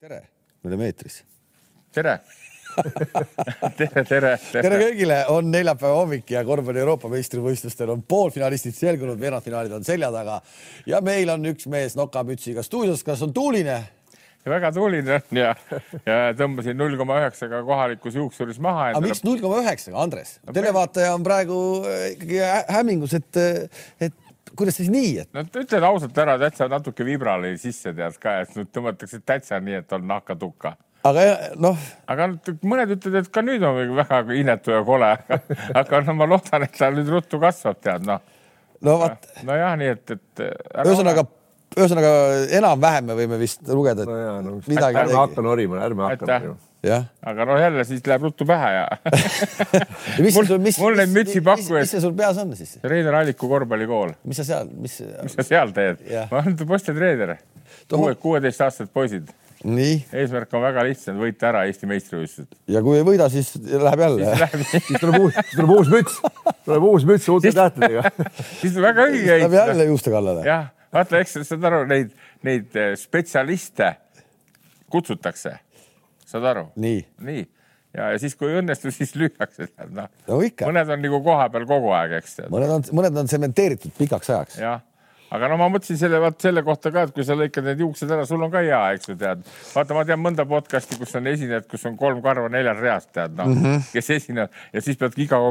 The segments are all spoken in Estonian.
tere, me oleme eetris. tere tere, tere, tere kõigile, on neljapäeva hommik ja korvpalli Euroopa meistrivõistlustel on poolfinalistid selgunud, veerandfinaalid on selja taga ja meil on üks mees nokamütsiga stuudios, kas on tuuline? väga tuuline on ja, ja tõmbasin null koma üheksaga kohalikus juuksuris maha. aga miks null koma üheksaga, Andres? televaataja on praegu äh, ikkagi hämmingus, et, et kuidas siis nii, et? no ütled ausalt ära, täitsa natuke vibrali sisse tead ka, et nüüd tõmmatakse täitsa nii, et on nahkatukka aga noh. aga mõned ütlevad, et ka nüüd on väga inetu ja kole, aga no ma loodan, et ta nüüd ruttu kasvab, tead noh. no vot. nojah, nii et, et. ühesõnaga ühesõnaga enam-vähem me võime vist lugeda, et no jaa, no, midagi. ärme hakka norima, ärme hakka aga no jälle siis läheb ruttu pähe ja mis, mul, mis, mul neid mütsipakkujaid. mis see sul peas on siis? Reiner Alliku korvpallikool. mis sa seal, mis? mis sa seal teed? ma olen postitreener. kuue, kuueteistaastased poisid nii. eesmärk on väga lihtne, võita ära Eesti meistrivõistlused. ja kui ei võida, siis läheb jälle. siis tuleb uus, siis tuleb uus müts, tuleb uus müts uute tähtedega. siis on väga õige. Läheb jälle juuste kallale. jah, vaata, eks saad aru, neid, neid eh, spetsialiste kutsutakse, saad aru? nii, nii ja, ja siis, kui ei õnnestu, siis lüüakse, tead noh. no ikka. mõned on nagu kohapeal kogu aeg, eks. mõned on, mõned on sementeeritud pikaks ajaks. jah aga no ma mõtlesin selle, vaat selle kohta ka, et kui sa lõikad need juuksed ära, sul on ka hea, eks ju tead. vaata, ma tean mõnda podcast'i, kus on esinejad, kus on kolm karva neljal reas, tead noh mm, -hmm. kes esinevad ja siis pead iga,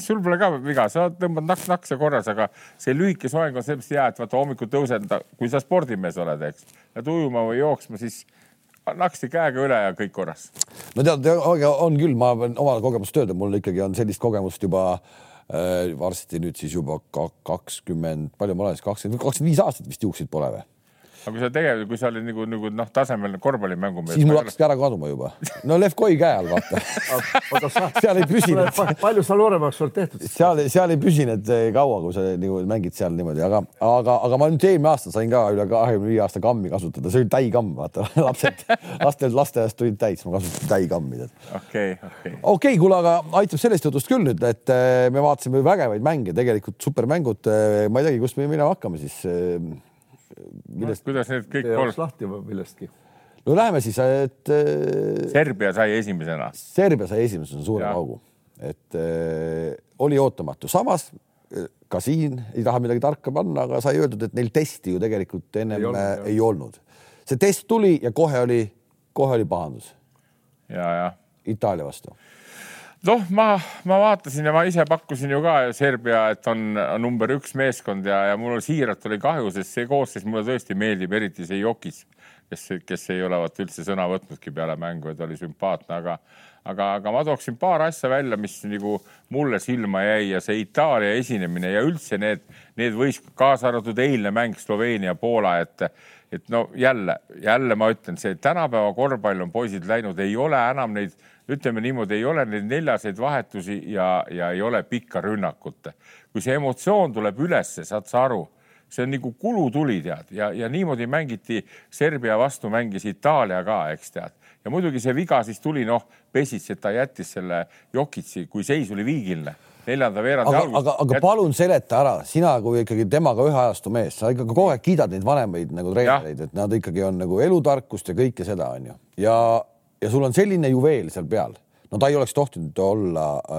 sul pole ka viga, sa tõmbad naks-naks ja korras, aga see lühike soeng on sellepärast hea, et vaata hommikul tõused, kui sa spordimees oled, eks, lähed ujuma või jooksma, siis naksti käega üle ja kõik korras. no tead, on küll, ma pean oma kogemust öelda, mul ikkagi on sellist kogemust juba äh, varsti nüüd siis juba kakskümmend, palju ma olen siis kakskümmend, kakskümmend viis aastat vist juukseid pole või? Aga kui sa tegelikult, kui sa olid nagu, nagu noh, tasemel korvpallimängumees. siis mul hakkaski ära kaduma juba. no Lev Koi käe all vaata seal ei püsinud. palju sa nooremaks oled tehtud? seal, seal ei püsinud kaua, kui sa nagu mängid seal niimoodi, aga, aga, aga ma nüüd eelmine aasta sain ka üle kahekümne viie aasta kammi kasutada, see oli täikamm, vaata lapsed, lastel lasteaiast tulid täis, ma kasutasin täikammi. okei, okei. okei, kuule, aga aitab sellest jutust küll nüüd, et eh, me vaatasime vägevaid mänge, tegelikult supermängud. ma ei teagi, kust me minema hakkame siis millest no,, kuidas need kõik kolm. lahti millestki. no läheme siis, et. Serbia sai esimesena. Serbia sai esimesena suure paugu, et äh, oli ootamatu, samas ka siin ei taha midagi tarka panna, aga sai öeldud, et neil testi ju tegelikult ennem ei olnud. Ei olnud. see test tuli ja kohe oli, kohe oli pahandus. ja, ja. Itaalia vastu noh, ma, ma vaatasin ja ma ise pakkusin ju ka Serbia, et on number üks meeskond ja, ja mul siiralt oli kahju, sest see koosseis mulle tõesti meeldib, eriti see Jokis, kes, kes ei olevat üldse sõna võtnudki peale mängu, et oli sümpaatne, aga aga, aga ma tooksin paar asja välja, mis nagu mulle silma jäi ja see Itaalia esinemine ja üldse need, need võis kaasa arvatud eilne mäng Sloveenia-Poola, et et no jälle, jälle ma ütlen, see tänapäeva korvpall on poisid läinud, ei ole enam neid ütleme niimoodi, ei ole neid neljaseid vahetusi ja, ja ei ole pikka rünnakut. kui see emotsioon tuleb ülesse, saad sa aru, see on nagu kulutuli tead ja, ja niimoodi mängiti Serbia vastu, mängis Itaalia ka, eks tead. ja muidugi see viga siis tuli, noh, Pesic, et ta jättis selle Jokitsi, kui seis oli viigiline neljanda veerandi alguses. aga, aga Jät... palun seleta ära, sina kui ikkagi temaga ühe ajastu mees, sa ikka kogu aeg kiidad neid vanemaid nagu treenereid, et nad ikkagi on nagu elutarkust ja kõike seda onju ja ja sul on selline juveel seal peal, no ta ei oleks tohtinud olla öö,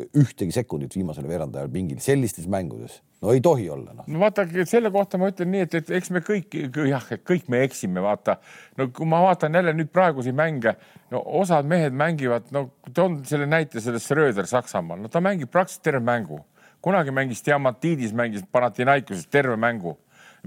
äh, ühtegi sekundit viimasel veerandajal pingil sellistes mängudes. no ei tohi olla noh. no vaata, selle kohta ma ütlen nii, et, et eks me kõik jah, et kõik me eksime, vaata. no kui ma vaatan jälle nüüd praegusi mänge, no osad mehed mängivad, no toon selle näite sellest Schröder Saksamaal, no ta mängib praktiliselt terve mängu. kunagi mängis Diamantidis, mängis Panathinaikoses terve mängu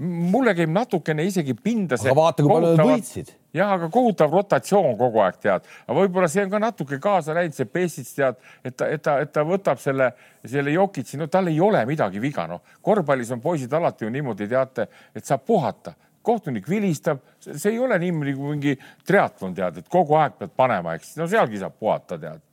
mulle käib natukene isegi pinda see. aga vaata, kui palju nad võitsid. jah, aga kohutav rotatsioon kogu aeg tead, aga võib-olla see on ka natuke kaasa läinud, see Pessits tead, et ta, et ta, et ta võtab selle, selle Jokitsi, no tal ei ole midagi viga, noh. korvpallis on poisid alati ju niimoodi, teate, et saab puhata. Kohtunik vilistab, see ei ole niimoodi nagu mingi triatlon tead, et kogu aeg pead panema, eks. No sealgi saab puhata tead.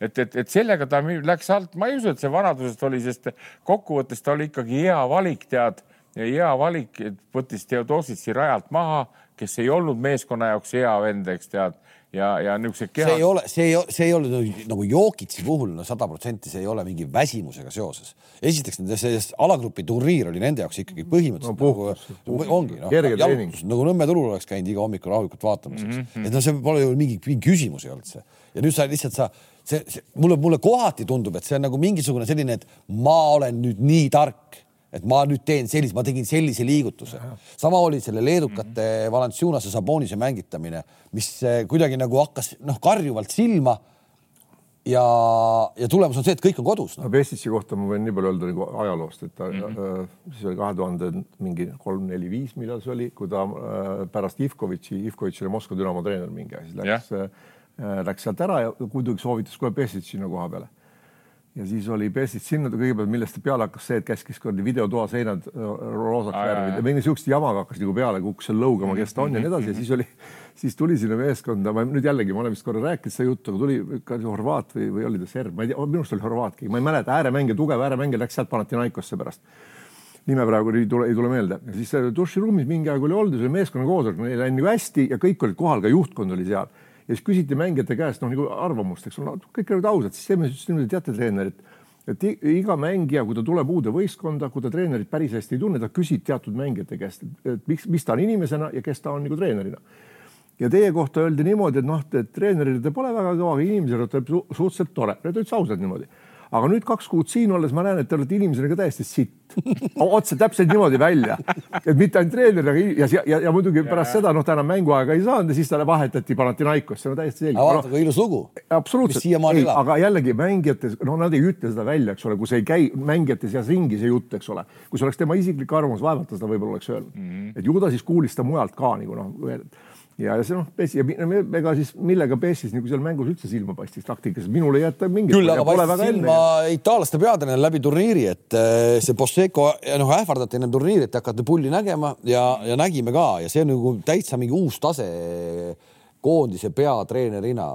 Et, et, et sellega ta läks alt, ma ei usu, et see vanadusest oli, sest kokkuvõttes ta oli ikkagi hea valik, tead ja hea valik, et võttis Theodositsi rajalt maha, kes ei olnud meeskonna jaoks hea vend, eks tead ja, ja niisugused kehad. see ei ole, see ei, see ei ole nagu, nagu Jokitsi puhul no sada protsenti, see ei ole mingi väsimusega seoses. esiteks nende see alagrupi turniir oli nende jaoks ikkagi põhimõtteliselt no, puhkus, nagu, ongi noh, jalutus nagu Nõmme turul oleks käinud iga hommikul rahulikult vaatamas mm, -hmm. et no see pole ju mingi, mingi küsimus ei olnud see. ja nüüd sa lihtsalt sa, see, see mulle, mulle kohati tundub, et see on nagu mingisugune selline, et ma olen nüüd nii tark et ma nüüd teen sellise, ma tegin sellise liigutuse. sama oli selle leedukate mm -hmm. Valanciunase Sabonise mängitamine, mis eh, kuidagi nagu hakkas noh, karjuvalt silma. ja, ja tulemus on see, et kõik on kodus no.. no Pessitsi kohta ma võin nii palju öelda nagu ajaloost, et ta mm -hmm. äh, siis oli kahe tuhande mingi kolm, neli, viis, millal see oli, kui ta äh, pärast Ivkovitši, Ivkovitš oli Moskva Dünamo treener mingi aeg, siis läks yeah., äh, läks sealt ära ja muidugi soovitas kohe Pessitsi sinna koha peale ja siis oli Pessit sinna kõigepealt, millest peale hakkas see, et käskis kuradi videotoa seinad äh, roosaks värvida, mingi siukest jamaga hakkas nagu peale, kukkus seal lõugama, kes ta on ja nii edasi. Ja siis oli, siis tuli sinna meeskonda, ma nüüd jällegi, ma olen vist korra rääkinud seda juttu, aga tuli ka horvaat või, või oli ta serb, ma ei tea, minu arust oli horvaat keegi, ma ei mäleta, ääremängija, tugev ääremängija läks sealt Panathinaikosse pärast. Nime praegu ei tule, ei tule meelde. siis duširuumis mingi aeg oli olnud see meeskonna koosolek, neil läinud nagu hästi ja kõik olid kohal, ka juhtkond oli seal ja siis küsiti mängijate käest noh, nagu arvamust, eks ole, kõik olid ausad, siis teeme siis niimoodi, teate, treener, et iga mängija, kui ta tuleb uude võistkonda, kui ta treenerit päris hästi ei tunne, ta küsib teatud mängijate käest, et miks, mis ta on inimesena ja kes ta on nagu treenerina. ja teie kohta öeldi niimoodi, et noh, et treenerina te pole väga kõva, aga inimesena te olete suhteliselt tore, need olid ausad niimoodi aga nüüd kaks kuud siin olles ma näen, et te olete inimesena ka täiesti sitt. otse täpselt niimoodi välja, et mitte ainult treener, aga ja, ja, ja, ja muidugi ja, pärast seda noh, ta enam mänguaega ei saanud ja siis talle vahetati Panathinaikosse, no täiesti selge. vaata kui ilus lugu. absoluutselt, aga jällegi mängijates, no nad ei ütle seda välja, eks ole, kui see ei käi mängijate seas ringi see jutt, eks ole. kui see oleks tema isiklik arvamus, vaevalt ta seda võib-olla oleks öelnud mm. -hmm. et ju ta siis kuulis seda mujalt ka nagu noh ja see noh, Pessi ja ega siis millega Pessis nagu seal mängus üldse silma paistis taktikas, minul ei jäta mingit. küll aga paistis silma itaallaste peatreener läbi turniiri, et eh, see Poseco noh, ähvardati enne turniiri, et hakati pulli nägema ja, ja nägime ka ja see on nagu täitsa mingi uus tase koondise peatreenerina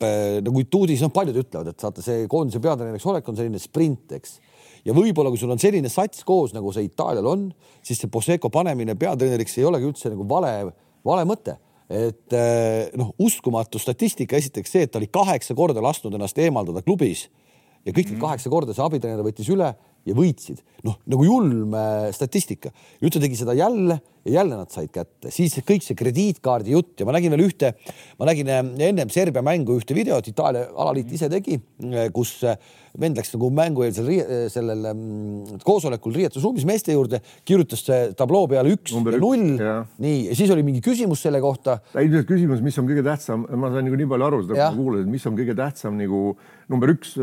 nagu Ituudis, noh, paljud ütlevad, et saate see koondise peatreeneriks olek on selline sprint, eks. ja võib-olla, kui sul on selline sats koos, nagu see Itaalial on, siis see Poseco panemine peatreeneriks ei olegi üldse nagu vale, vale mõte et eh, noh, uskumatu statistika, esiteks see, et ta oli kaheksa korda lasknud ennast eemaldada klubis ja kõik need mm -hmm. kaheksa korda see abitreener võttis üle ja võitsid. noh, nagu julm äh, statistika. nüüd ta tegi seda jälle ja jälle nad said kätte, siis kõik see krediitkaardi jutt ja ma nägin veel ühte, ma nägin äh, ennem Serbia mängu ühte videot, Itaalia alaliit ise tegi, äh, kus vend läks nagu mängueelsel sellel mm, koosolekul riietusruumis meeste juurde, kirjutas tabloo peale üks Number ja null. nii, ja siis oli mingi küsimus selle kohta. ilmselt küsimus, mis on kõige tähtsam, ma sain nagu nii palju aru seda, kui ma kuulasin, mis on kõige tähtsam nagu number üks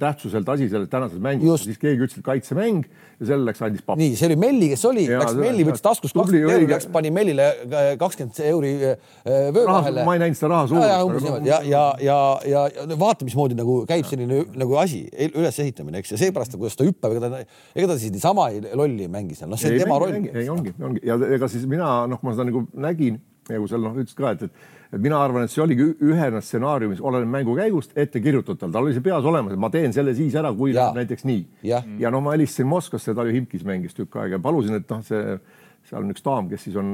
tähtsuselt asi selles tänases mängus, siis keegi ütles, kaitsemäng ja selle läks, andis pappi. nii, see oli Melli, kes oli, läks Melli, võttis taskust kakskümmend euri, läks, pani Mellile äh, kakskümmend euri äh, vöö vahele. ma ei näinud seda raha suurust. ja, ja, ja, ja, ja vaata, mismoodi nagu käib selline nagu asi, ülesehitamine, eks, ja seepärast, kuidas ta hüppab, ega ta, ega ta siis niisama lolli ei mängi seal, noh, see on tema roll. ei ongi, ongi ja ega siis mina noh, ma seda nagu nägin nagu seal noh, ütles ka, et, et et mina arvan, et see oligi ühena stsenaariumis, oleneb mängu käigust ette kirjutatud, tal oli see peas olemas, et ma teen selle siis ära, kui läheb näiteks nii. ja, ja no ma helistasin Moskvasse, Talju Himkis mängis tükk aega ja palusin, et noh, see seal on üks daam, kes siis on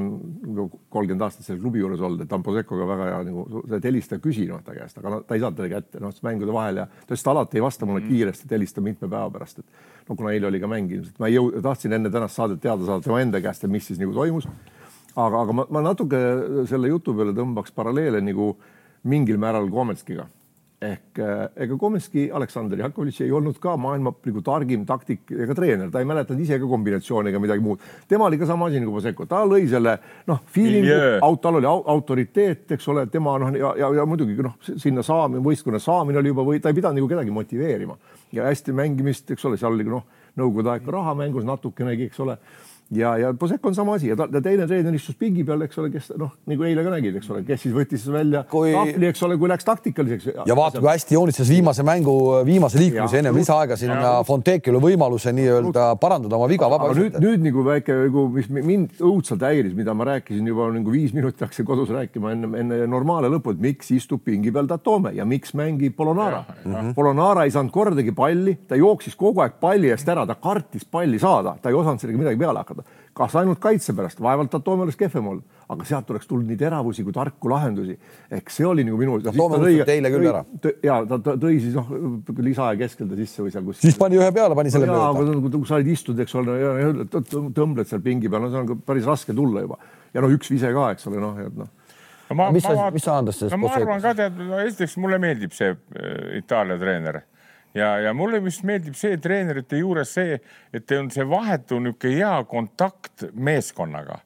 kolmkümmend aastat selle klubi juures olnud, et ta on Posekoga väga hea nagu, sa helista, küsi noh ta käest, aga no, ta ei saanud teda kätte, noh mängude vahel ja ta ütles, ta alati ei vasta mulle mm. kiiresti, et helista mitme päeva pärast, et no kuna eile oli ka mäng ilmselt, ma ei jõu-, tahtsin enne tänast saadet teada saada tema enda käest, et mis siis nagu toimus aga, aga ma, ma natuke selle jutu peale tõmbaks paralleele nagu mingil määral Kometskiga ehk äh, ega Kometski Aleksandr Jakovitš ei olnud ka maailma nagu targim taktik ega treener, ta ei mäletanud ise ka kombinatsiooni ega midagi muud. tema oli ka sama asi nagu Paseko, ta lõi selle noh, feeling'u, tal oli autoriteet, eks ole, tema noh ja, ja, ja muidugi noh, sinna saamine, võistkonna saamine oli juba või ta ei pidanud nagu kedagi motiveerima. Ja hästi mängimist, eks ole, seal oli noh, nõukogude aeg ka raha mängus natukenegi, eks ole ja, ja Posek on sama asi ja ta, ta teine treener istus pingi peal, eks ole, kes noh, nagu eile ka nägid, eks ole, kes siis võttis välja kui... tahvli, eks ole, kui läks taktikaliseks. ja vaata, kui hästi joonistas viimase mängu viimase liikumise ennem lisaaega sinna Fontekile võimaluse nii-öelda parandada oma viga. nüüd, nüüd nagu väike nagu, mis mind õudselt häiris, mida ma rääkisin juba nagu viis minutit hakkasin kodus rääkima enne, enne normaale lõppu, et miks istub pingi peal Tatome ja miks mängib Polonara. Polonara ei saanud kordagi palli, ta jooksis kogu aeg palli eest ära, ta kartis palli saada, ta ei osanud sellega midagi peale hakata hakata. kas ainult kaitse pärast, vaevalt Tatome oleks kehvem olnud, aga sealt oleks tulnud nii teravusi kui tarku lahendusi. ehk see oli nagu minu. Tatome unustas teile küll ära. ja ta, ta tõi siis noh, lisaaja keskel ta sisse või seal kuskil. siis pani ühe peale, pani selle peale. kui sa olid istunud, eks ole, tõmbled seal pingi peal, no see on päris raske tulla juba ja noh, üks vise ka, eks ole, noh, et noh ma, mis, ma, mis sa Andres sellest no, ma arvan ka tead, no esiteks mulle meeldib see äh, Itaalia treener ja, ja mulle vist meeldib see treenerite juures see, et on see vahetu niisugune hea kontakt meeskonnaga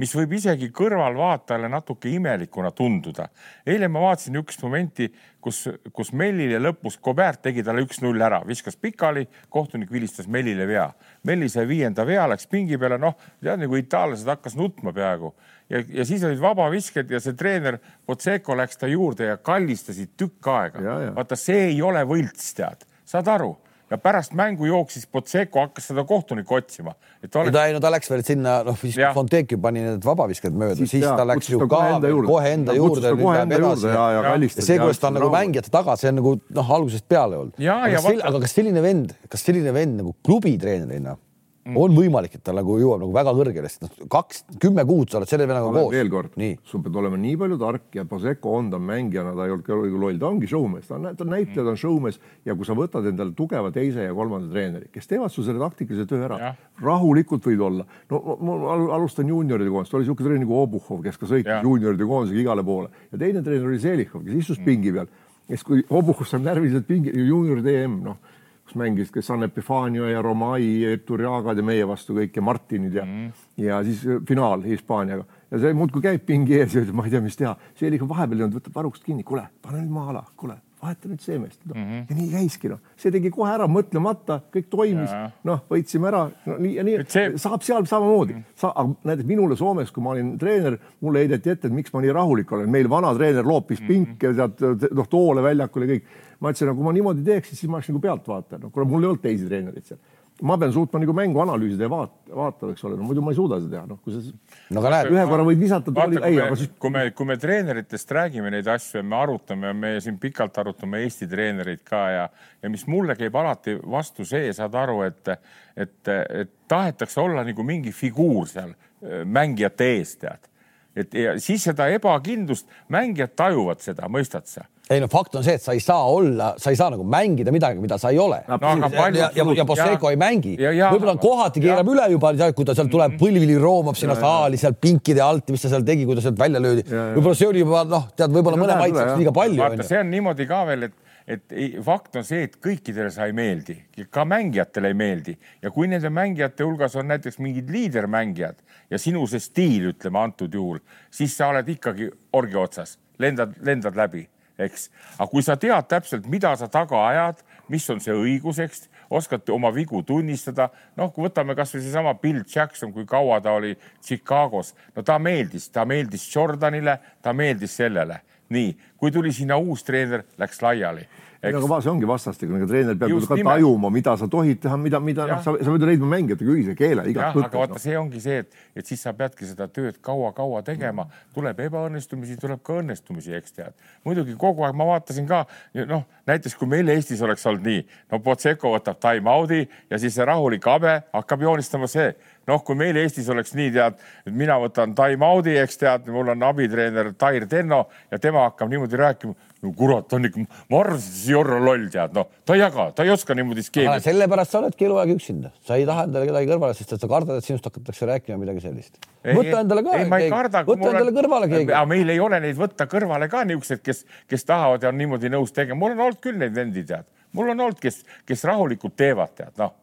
mis võib isegi kõrvalvaatajale natuke imelikuna tunduda. eile ma vaatasin niisugust momenti, kus, kus Mellile lõpus Kobert tegi talle üks-null ära, viskas pikali, kohtunik vilistas Mellile vea. Melli sai viienda vea, läks pingi peale, noh, tead nagu itaallased hakkas nutma peaaegu ja, ja siis olid vabavisked ja see treener Potseko läks ta juurde ja kallistasid tükk aega. vaata, see ei ole võlts, tead, saad aru ja pärast mängu jooksis Potseko, hakkas seda kohtunikku otsima. Oleks... ta ei, no ta läks veel sinna, noh, siis Fonteki pani need vabavisked mööda, siis, siis ta läks ju ka kohe enda juurde, kohe enda juurde, nüüd läheb edasi. ja, ja, ja, ja see, kuidas ta on nagu mängijate taga, see on nagu noh, algusest peale olnud. aga, vaata... aga kas selline vend, kas selline vend nagu klubitreenerina mm. on võimalik, et ta nagu jõuab nagu väga kõrgele, sest noh, kaks, kümme kuud sa oled selle vennaga koos. veel kord, sul pead olema nii palju tark ja Paseko on ta mängijana, ta ei olnud ka loll, ta ongi showmees, ta on, ta on näitleja, ta on showmees. Ja kui sa võtad endale tugeva teise ja kolmanda treeneri, kes teevad su selle taktikalise töö ära, rahulikult võid olla. no ma alustan juunioride koondist, oli niisugune treener nagu Obuhov, kes ka sõitis juunioride koondisega igale poole. Ja teine treener oli Selichov, kes istus mm. pingi peal, kes kui Obuhov saab närviliselt pingi, juunioride EM, noh kus mängisid ka San Epifanio ja Romai, Turjagad ja meie vastu kõik ja Martinid ja mm., ja siis äh, finaal Hispaaniaga ja see muudkui käib pingi ees ja ütleb, ma ei tea, mis teha. see oli ikka vahepeal ei olnud, võtab varrukast kinni, kuule, pane nüüd maha, kuule, vaheta nüüd see meest no.. Mm -hmm. ja nii käiski noh, see tegi kohe ära mõtlemata, kõik toimis, noh, võitsime ära no,, nii ja nii see... saab seal samamoodi mm. -hmm. Sa, aga näiteks minule Soomes, kui ma olin treener, mulle heideti ette, et miks ma nii rahulik olen, meil vana treener loopis mm -hmm. pinke sealt noh, toole väljakule kõik ma ütlesin, no kui ma niimoodi teeksin, siis ma oleks nagu pealtvaataja, no kuule, mul ei olnud teisi treenereid seal. Ma pean suutma nagu mängu analüüsida ja vaat-, vaatada, eks ole, no muidu ma ei suuda seda teha, noh, kui sa no, aga näed, ühe korra võid visata tooli, ei, aga siis. kui me, kui me treeneritest räägime neid asju ja me arutame, me siin pikalt arutame Eesti treenereid ka ja, ja mis mulle käib alati vastu see, saad aru, et, et, et tahetakse olla nagu mingi figuur seal äh, mängijate ees, tead et ja siis seda ebakindlust mängijad tajuvad seda, mõistad sa? Ei no fakt on see, et sa ei saa olla, sa ei saa nagu mängida midagi, mida sa ei ole no,. Palju... ja, ja, ja Bosseiko ei mängi. võib-olla kohati keerab üle juba, kui ta seal tuleb põlvili roomab sinna saali sealt pinkide alt, mis ta seal tegi, kui ta sealt välja löödi. võib-olla see oli juba noh, tead, võib-olla mõne maitseks liiga palju. vaata, see on niimoodi ka veel, et et ei, fakt on see, et kõikidele sa ei meeldi, ka mängijatele ei meeldi ja kui nende mängijate hulgas on näiteks mingid liidermängijad ja sinu see stiil, ütleme antud juhul, siis sa oled ikkagi orgi otsas, lendad, lendad läbi, eks. aga kui sa tead täpselt, mida sa taga ajad, mis on see õigus, eks, oskad oma vigu tunnistada. noh, kui võtame kasvõi seesama Bill Jackson, kui kaua ta oli Chicagos, no ta meeldis, ta meeldis Jordanile, ta meeldis sellele nii, kui tuli sinna uus treener, läks laiali. Aga see ongi vastastikune, ega treener peab Just ka nimelt. tajuma, mida sa tohid teha, mida, mida noh, sa, sa pead leidma mängijatega ühise keele võttes. aga vaata no., see ongi see, et, et siis sa peadki seda tööd kaua-kaua tegema, tuleb ebaõnnestumisi, tuleb ka õnnestumisi, eks tead. muidugi kogu aeg ma vaatasin ka, noh, näiteks kui meil Eestis oleks olnud nii, no Potseko võtab time-out'i ja siis see rahulik habe hakkab joonistama see noh, kui meil Eestis oleks nii, tead, et mina võtan time-out'i, eks tead, mul on abitreener Tair Tenno ja tema hakkab niimoodi rääkima. No kurat, on ikka, ma arvasin, et see Jorro loll tead, noh, ta ei jaga, ta ei oska niimoodi skeemi. sellepärast sa oledki eluaeg üksinda, sa ei taha endale kedagi kõrvale, sest sa kardad, et sinust hakatakse rääkima midagi sellist. võta endale ka. ei, ma ei karda. võta endale on... kõrvale keegi. aga meil ei ole neid võtta kõrvale ka niisugused, kes, kes tahavad ja on niimoodi nõus tegema. mul on olnud küll neid vendi, tead, mul on olnud, kes, kes rahulikult teevad, tead, noh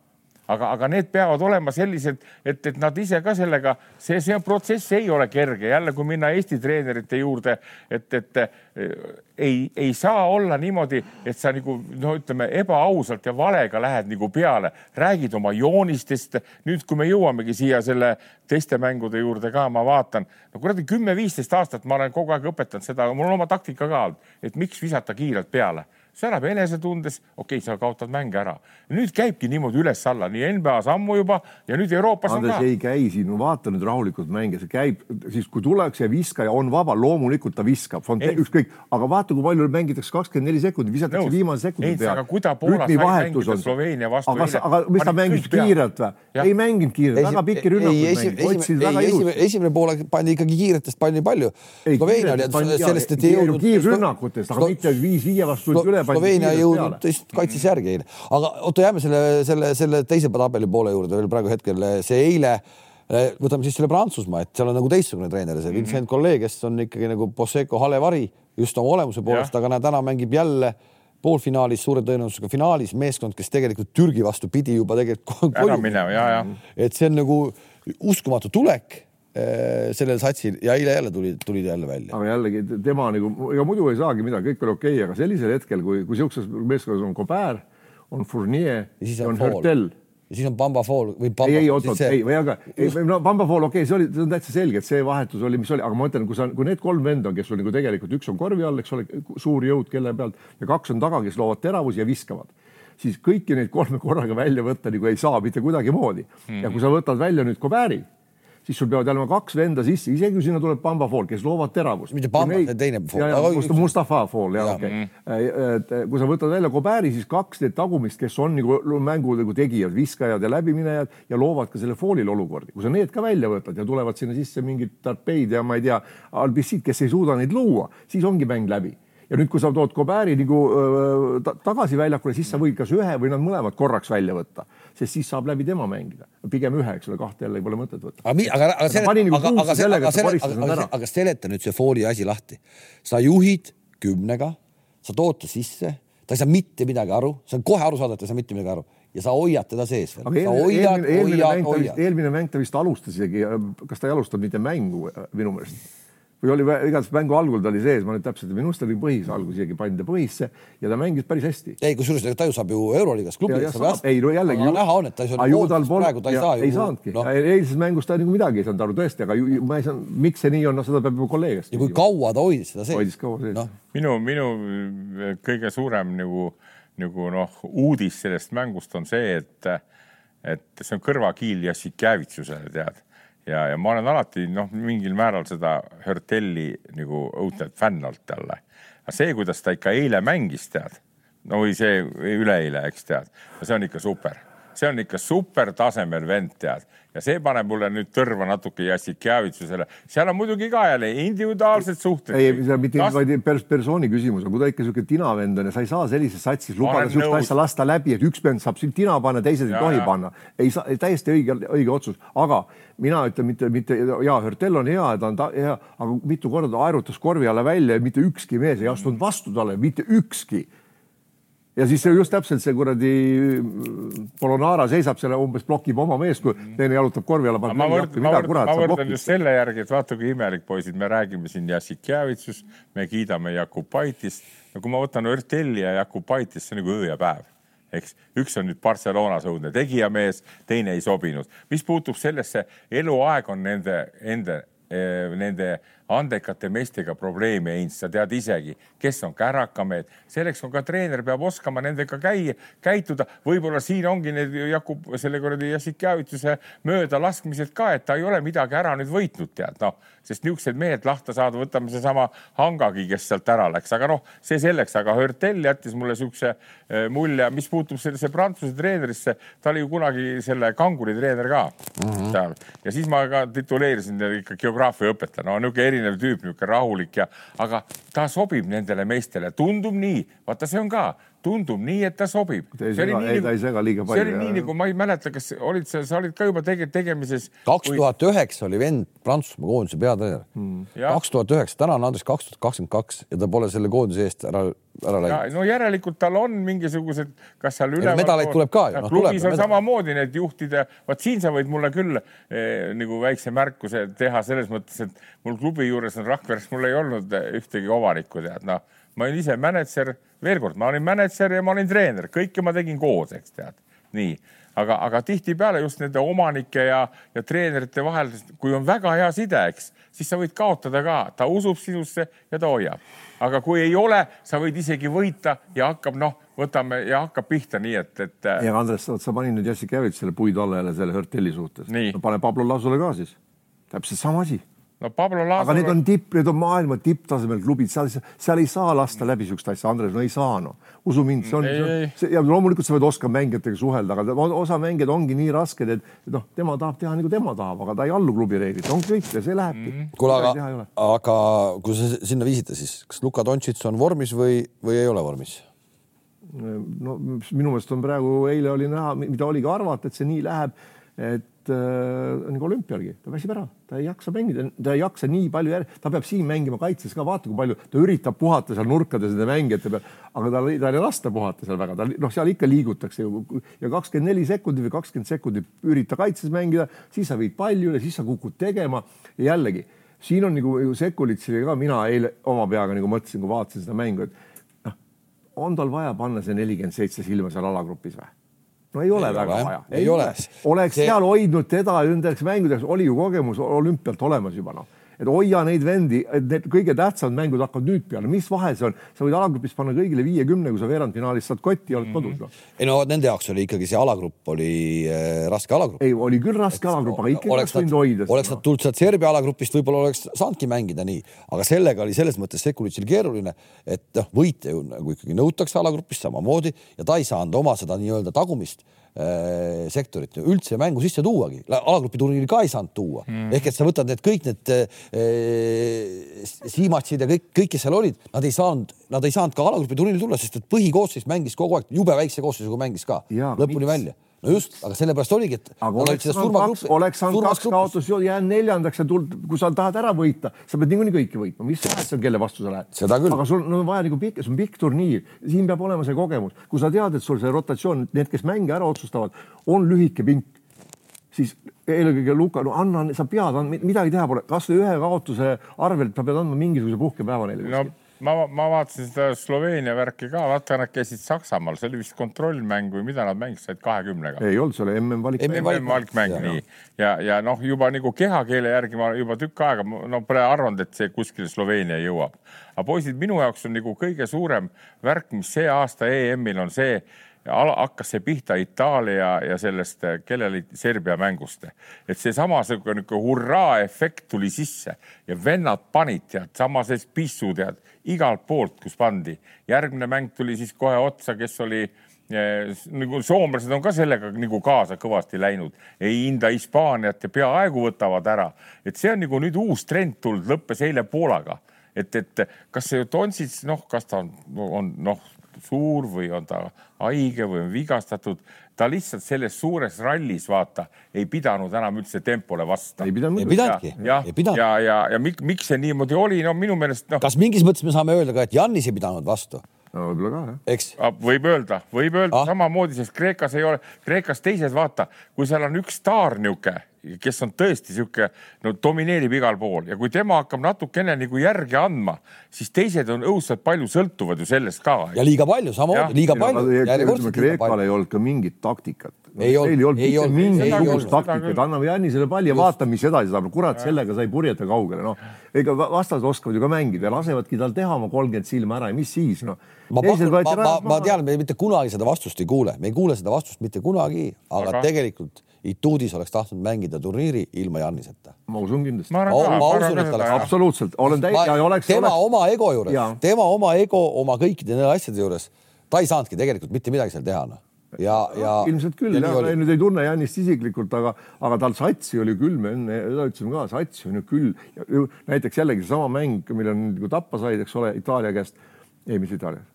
aga, aga need peavad olema sellised, et, et nad ise ka sellega, see, see protsess ei ole kerge, jälle kui minna Eesti treenerite juurde, et, et ei, ei saa olla niimoodi, et sa nagu no ütleme ebaausalt ja valega lähed nagu peale, räägid oma joonistest. nüüd, kui me jõuamegi siia selle teiste mängude juurde ka, ma vaatan, no kuradi kümme-viisteist aastat ma olen kogu aeg õpetanud seda, mul on oma taktika ka olnud, et miks visata kiirelt peale see annab enesetundes, okei okay,, sa kaotad mänge ära. nüüd käibki niimoodi üles-alla, nii NBA-s ammu juba ja nüüd Euroopas Andres, on ka. ei käi siin, no vaata nüüd rahulikult mänge, see käib siis, kui tullakse ja viskaja on vaba, loomulikult ta viskab, ükskõik, aga vaata, kui palju mängitakse kakskümmend neli sekundit, visatakse Nõus. viimase sekundi peale. rütmivahetus on. Sloveenia vastu. aga, aga mis ta mängis kiirelt või? ei mänginud kiirelt, väga pikki rünnakuid mängis, hoidsid väga ilusti. esimene pool pandi ikkagi kiiretest pandi palju. Sloveenia oli sellest, et ei jõudnud. kiirrünnakutest, aga mitte viis viie vastu üle. Sloveenia jõudnud, lihtsalt kaitses järgi eile, aga oota, jääme selle, selle, selle teise tabeli poole juurde veel praegu hetkel. See eile võtame siis selle Prantsusmaa, et seal on nagu teistsugune treener, see Vincent mm -hmm. Collet, kes on ikkagi nagu Poseco halevari just oma olemuse poolest, aga näe, täna mängib jälle poolfinaalis suure tõenäosusega finaalis meeskond, kes tegelikult Türgi vastu pidi juba tegelikult ära minema ja, ja. et see on nagu uskumatu tulek sellel satsil ja eile jälle tuli, tulid jälle välja. aga jällegi tema nagu, ega muidu ei saagi midagi, kõik oli okei okay,, aga sellisel hetkel, kui, kui sihukeses meeskonnas on Cobert, on Fournier, on Hurtel ja siis on Bamba Fall või Bamba, ei, ei oot-oot see..., ei, või aga ei, no Bamba Fall, okei okay,, see oli, see on täitsa selge, et see vahetus oli, mis oli, aga ma ütlen, kui sa, kui need kolm venda on, kes on nagu tegelikult, üks on korvi all, eks ole, suur jõud kelle pealt ja kaks on taga, kes loovad teravusi ja viskavad, siis kõiki neid kolme korraga välja võtta nagu ei saa mitte kuidagimoodi mm. -hmm. ja kui sa võtad välja nüüd Cobert'i siis sul peavad olema kaks venda sisse, isegi kui sinna tuleb Bamba Fall, kes loovad teravust. mitte Bamba, see teine Fall. Mustafa Fall, jah, okei okay. mm.. kui sa võtad välja Koberi, siis kaks need tagumist, kes on nagu mängu nagu tegijad, viskajad ja läbiminejad ja loovad ka selle Fallil olukordi. kui sa need ka välja võtad ja tulevad sinna sisse mingid tarpeid ja ma ei tea, albissid, kes ei suuda neid luua, siis ongi mäng läbi ja nüüd, kui sa tood Koberi nagu ta, tagasi väljakule, siis sa võid kas ühe või nad mõlemad korraks välja võtta, sest siis saab läbi tema mängida. pigem ühe, eks ole, kahte jälle pole mõtet võtta. aga, aga, aga, nagu aga, aga, aga, aga, aga seleta nüüd see fooli asi lahti. sa juhid kümnega, sa tood ta sisse, ta ei saa mitte midagi aru, see on kohe aru saada, et ta ei saa mitte midagi aru ja sa hoiad teda sees veel. eelmine, mäng, eelmine mäng ta vist alustas isegi, kas ta ei alustanud mitte mängu minu meelest või oli igatahes mängu algul ta oli sees, ma nüüd täpselt, minu arust oli põhis algus isegi pandi ta põhisse ja ta mängis päris hästi. ei, kusjuures ta ju saab ju Euroliigas klubi ei no jällegi. näha on, et ta ei saanud praegu ta ei saa ju. ei saanudki no., eilses mängus ta nagu midagi ei saanud aru tõesti, aga ju, ma ei saanud, miks see nii on, noh, seda peab ju kolleeg eest. ja kui kaua ta hoidis seda sees? hoidis kaua sees no.. minu, minu kõige suurem nagu, nagu noh, uudis sellest mängust on see, et, et see on kõrvakiil Jassikjävitsusele, tead ja, ja ma olen alati noh, mingil määral seda Hörtelli nagu õudselt fänn olnud talle. aga see, kuidas ta ikka eile mängis, tead, no või see üleeile, eks tead, see on ikka super, see on ikka super tasemel vend, tead ja see paneb mulle nüüd tõrva natuke Jassikjavitsusele. seal on muidugi ka jälle individuaalsed suhted. ei, see on mitte Kas... vaid pers persooni küsimus, aga kui ta ikka niisugune tinavend on ja sa ei saa sellises satsis lubada niisugust asja lasta läbi, et üks vend saab sind tina panna, teised ei tohi ja. panna. ei saa, täiesti õige, õige otsus, aga mina ütlen mitte, mitte ja Hörtel on hea, ta on ta, hea, aga mitu korda aerutas korvi alla välja ja mitte ükski mees ei astunud vastu talle, mitte ükski ja siis see just täpselt see kuradi Polonara seisab seal umbes blokib oma meest, kui teine jalutab korvi alla. ma võrdlen, ma võrdlen, ma võrdlen just selle järgi, et vaata, kui imelik poisid, me räägime siin Jassikjavitsust, me kiidame Jakubaitist. no kui ma võtan Örtelli ja Jakubaitist, see on nagu öö ja päev eks üks on nüüd Barcelonas õudne tegijamees, teine ei sobinud. mis puutub sellesse, eluaeg on nende, eh, nende andekate meestega probleemi ei, sa tead isegi, kes on kärakamehed, selleks on ka treener, peab oskama nendega käia, käituda. võib-olla siin ongi need Jakub selle kuradi Jassikjavituse möödalaskmised ka, et ta ei ole midagi ära nüüd võitnud, tead noh, sest niisugused mehed lahti saada, võtame seesama Hangagi, kes sealt ära läks, aga noh, see selleks, aga Hörtel jättis mulle niisuguse eh, mulje, mis puutub sellesse Prantsuse treenerisse, ta oli ju kunagi selle kanguri treener ka. Mm -hmm. ja siis ma ka tituleerisin ikka geograafiaõpetaja, no niisugune erinev erinev tüüp, niisugune rahulik ja, aga ta sobib nendele meestele, tundub nii, vaata, see on ka, tundub nii, et ta sobib. ei, ta ei nagu- sega liiga palju. see oli nii nagu ma ei mäleta, kas olid sa, sa olid ka juba tege, tegemises. kaks tuhat üheksa oli vend Prantsusmaa koondise peatreener. Kaks tuhat üheksa, täna on Andres kaks tuhat kakskümmend kaks ja ta pole selle koondise eest ära, ära läinud. no järelikult tal on mingisugused, kas seal üle. medaleid tuleb ka ju. No, klubis on samamoodi need juhtide, vot siin sa võid mulle küll eh, nagu väikse märkuse teha selles mõttes, et mul klubi juures on Rakveres, mul ei olnud ühtegi omanikku tead, noh ma olin ise mänedžer, veel kord, ma olin mänedžer ja ma olin treener, kõike ma tegin koos, eks tead, nii, aga, aga tihtipeale just nende omanike ja, ja treenerite vahel, kui on väga hea side, eks, siis sa võid kaotada ka, ta usub sinusse ja ta hoiab. aga kui ei ole, sa võid isegi võita ja hakkab noh, võtame ja hakkab pihta nii, et, et. ja Andres, sa panid nüüd Jesse Kävit selle puidu alla jälle selle Hörteli suhtes. no pane Pablo Lasule ka siis. täpselt sama asi no Pablo Laasar. aga need on tipp, need on maailma tipptasemel klubid, seal, seal ei saa lasta läbi siukest asja, Andres, no ei saa noh. usu mind, see on, see ja loomulikult sa pead oskama mängijatega suhelda, aga osa mängijad ongi nii rasked, et noh, tema tahab teha nagu tema tahab, aga ta ei allu klubi reeglitele, ongi kõik ja see lähebki mm. -hmm. kuule, aga, aga kui sa sinna viisite, siis kas Luka Dontšits on vormis või, või ei ole vormis? no minu meelest on praegu, eile oli näha, mida oligi arvata, et see nii läheb, et äh, nagu olümpialgi, ta väsib ära, ta ei jaksa mängida, ta ei jaksa nii palju järgi, ta peab siin mängima kaitses ka, vaata kui palju ta üritab puhata seal nurkades nende mängijate peal, aga tal, tal ei lasta puhata seal väga, ta noh, seal ikka liigutakse ju ja kakskümmend neli sekundit või kakskümmend sekundit ürita kaitses mängida, siis sa viid palli üle, siis sa kukud tegema ja jällegi siin on nagu Sekulitšile ka mina eile oma peaga nagu mõtlesin, kui vaatasin seda mängu, et noh, on tal vaja panna see nelikümmend seitse silma seal alagrupis või? No ei ole ei väga ole, vaja. ei ole. oleks see... seal hoidnud teda nendeks mängudeks, oli ju kogemus olümpialt olemas juba noh et hoia neid vendi, et need kõige tähtsamad mängud hakkavad nüüd peale, mis vahe see on, sa võid alagrupis panna kõigile viiekümne, kui sa veerandfinaalis saad kotti ja oled mm -hmm. kodus no.. ei no nende jaoks oli ikkagi see alagrupp oli äh, raske alagrupp. ei, oli küll raske et, alagrupp, aga ikkagi oleks võinud hoida. oleks nad tulnud sealt Serbia alagrupist, võib-olla oleks saanudki mängida nii, aga sellega oli selles mõttes Sekulitšil keeruline, et noh, võite ju nagu ikkagi nõutakse alagrupist samamoodi ja ta ei saanud oma seda nii-öelda tagumist sektorit üldse mängu sisse tuuagi, alagrupi turniiri ka ei saanud tuua. Mm.. ehk et sa võtad need kõik need äh, Siimatsid ja kõik, kõik, kes seal olid, nad ei saanud, nad ei saanud ka alagrupi turniiril tulla, sest et põhikoosseis mängis kogu aeg jube väikse koosseisuga mängis ka. Ja, lõpuni miks? välja no just, aga sellepärast oligi, et. aga oleks saanud kaks, oleks saanud kaks kaotust, jäänud neljandaks ja tuld, kui sa tahad ära võita, sa pead niikuinii kõiki võitma, mis vahet on, kelle vastu sa lähed. aga sul no, on vaja nagu pikk, see on pikk turniir, siin peab olema see kogemus, kui sa tead, et sul see rotatsioon, need, kes mänge ära otsustavad, on lühike pink, siis eelkõige Luka, no anna, sa pead, midagi teha pole, kasvõi ühe kaotuse arvelt sa pead andma mingisuguse puhkepäeva neile no ma, ma vaatasin seda Sloveenia värki ka, vaata, nad käisid Saksamaal, see oli vist kontrollmäng või mida nad mängisid, said kahekümnega. ei olnud, see oli MM-valikmäng. MM-valikmäng, nii. ja, ja noh, juba nagu kehakeele järgi ma juba tükk aega, no pole arvanud, et see kuskile Sloveenia jõuab. aga poisid, minu jaoks on nagu kõige suurem värk, mis see aasta EM-il on see, hakkas see pihta Itaalia ja sellest, kellel oli Serbia mängust. et seesama sihuke hurraa-efekt tuli sisse ja vennad panid tead, sama see pissu tead igalt poolt, kus pandi. järgmine mäng tuli siis kohe otsa, kes oli eh, nagu soomlased on ka sellega nagu kaasa kõvasti läinud, ei hinda Hispaaniat ja peaaegu võtavad ära, et see on nagu nüüd uus trend tulnud, lõppes eile Poolaga, et, et kas see Tonsits, noh, kas ta on, on noh, suur või on ta haige või on vigastatud, ta lihtsalt selles suures rallis, vaata, ei pidanud enam üldse tempole vastu. ei pidanud. ei pidanudki. ja, ja, ja, ja, ja miks, miks see niimoodi oli, no minu meelest no.. kas mingis mõttes me saame öelda ka, et Jannis ei pidanud vastu? No võib-olla ka, jah. eks. võib öelda, võib öelda ah. samamoodi, sest Kreekas ei ole, Kreekas teised, vaata, kui seal on üks staar niisugune kes on tõesti sihuke, no domineerib igal pool ja kui tema hakkab natukene nagu järgi andma, siis teised on õudselt palju sõltuvad ju sellest ka. ja liiga palju, samamoodi liiga palju. Kreekal ei olnud ka mingit taktikat. Ei olnud, ei olnud mingisugust taktikat, anname Jannisele palli ja vaatame, mis edasi saab. kurat, sellega sa ei purjeta kaugele, noh. ega vastased oskavad ju ka mängida ja lasevadki tal teha oma kolmkümmend silma ära ja mis siis, noh. ma, ma, ma, ma tean, me mitte kunagi seda vastust ei kuule, me ei kuule seda vastust mitte kunagi, aga, aga... tegelikult Ituudis oleks tahtnud mängida turniiri ilma Janniseta. ma usun kindlasti. ma, ma, ma usun, et oleks. absoluutselt, olen täiesti, oleks. tema oleks... oma ego juures, tema oma ego oma kõikide nende asjade juures, ta ei saanudki tegelikult mitte midagi seal teha, noh ja, ja. ilmselt küll, jah, ma nüüd ei tunne Jannist isiklikult, aga, aga tal satsi oli küll, me enne seda ütlesime ka, satsi on ju küll. näiteks jällegi seesama mäng, mille nagu tappa said, eks ole, Itaalia käest, ei, mis Itaalia,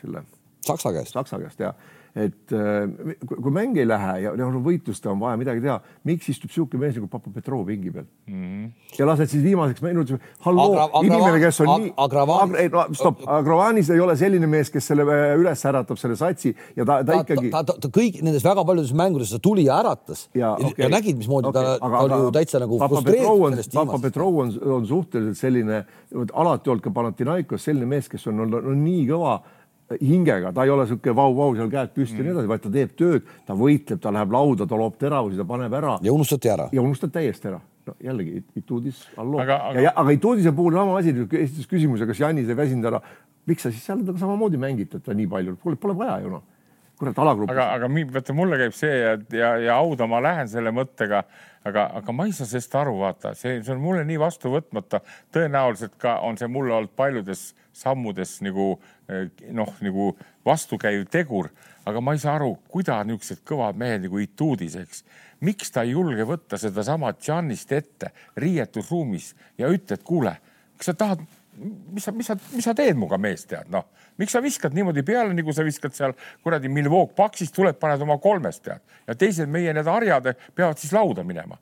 selle. Saksa käest. Saksa käest ja et äh, kui mäng ei lähe ja no võitlust on vaja midagi teha, miks istub niisugune mees nagu Papa Petrov pingi peal mm? -hmm. ja lased siis viimaseks minutiks, halloo Agra,, inimene, kes on nii. Agravanis Agra,, no, stopp, Agravanis ei ole selline mees, kes selle äh, üles äratab, selle satsi ja ta, ta, ta ikkagi. ta, ta, ta kõik nendes väga paljudes mängudes ta tuli ja äratas ja, okay. ja nägid, mismoodi okay. ta, ta oli ju täitsa nagu frustreeritud sellest viimast. Papa Petrov on, on suhteliselt selline, alati olnud ka Panathinaikos selline mees, kes on olnud no, nii kõva hingega, ta ei ole niisugune vau-vau seal käed püsti ja mm. nii edasi, vaid ta teeb tööd, ta võitleb, ta läheb lauda, ta loob teravusi, ta paneb ära. ja unustati ära. ja unustad täiesti ära. no jällegi Ituudis, halloo. aga, aga... aga Ituudise puhul sama asi, esitas küsimuse, kas Janis ei väsinud ära. miks sa siis seal temaga samamoodi mängid teda nii palju, pole, pole vaja ju noh kurat alagrupis. aga, aga vaata mulle käib see ja, ja, ja hauda ma lähen selle mõttega, aga, aga ma ei saa sellest aru, vaata, see, see on mulle nii vastuvõtmata. tõenäoliselt ka on see mulle olnud paljudes sammudes nagu eh, noh, nagu vastukäiv tegur, aga ma ei saa aru, kuida niisugused kõvad mehed nagu Ituudis, eks, miks ta ei julge võtta sedasama Giannist ette riietusruumis ja ütle, et kuule, kas sa tahad mis sa, mis sa, mis sa teed minuga, mees, tead, noh, miks sa viskad niimoodi peale, nagu sa viskad seal kuradi Milwaukee Paxist, tuled, paned oma kolmest, tead. ja teised meie need harjad peavad siis lauda minema.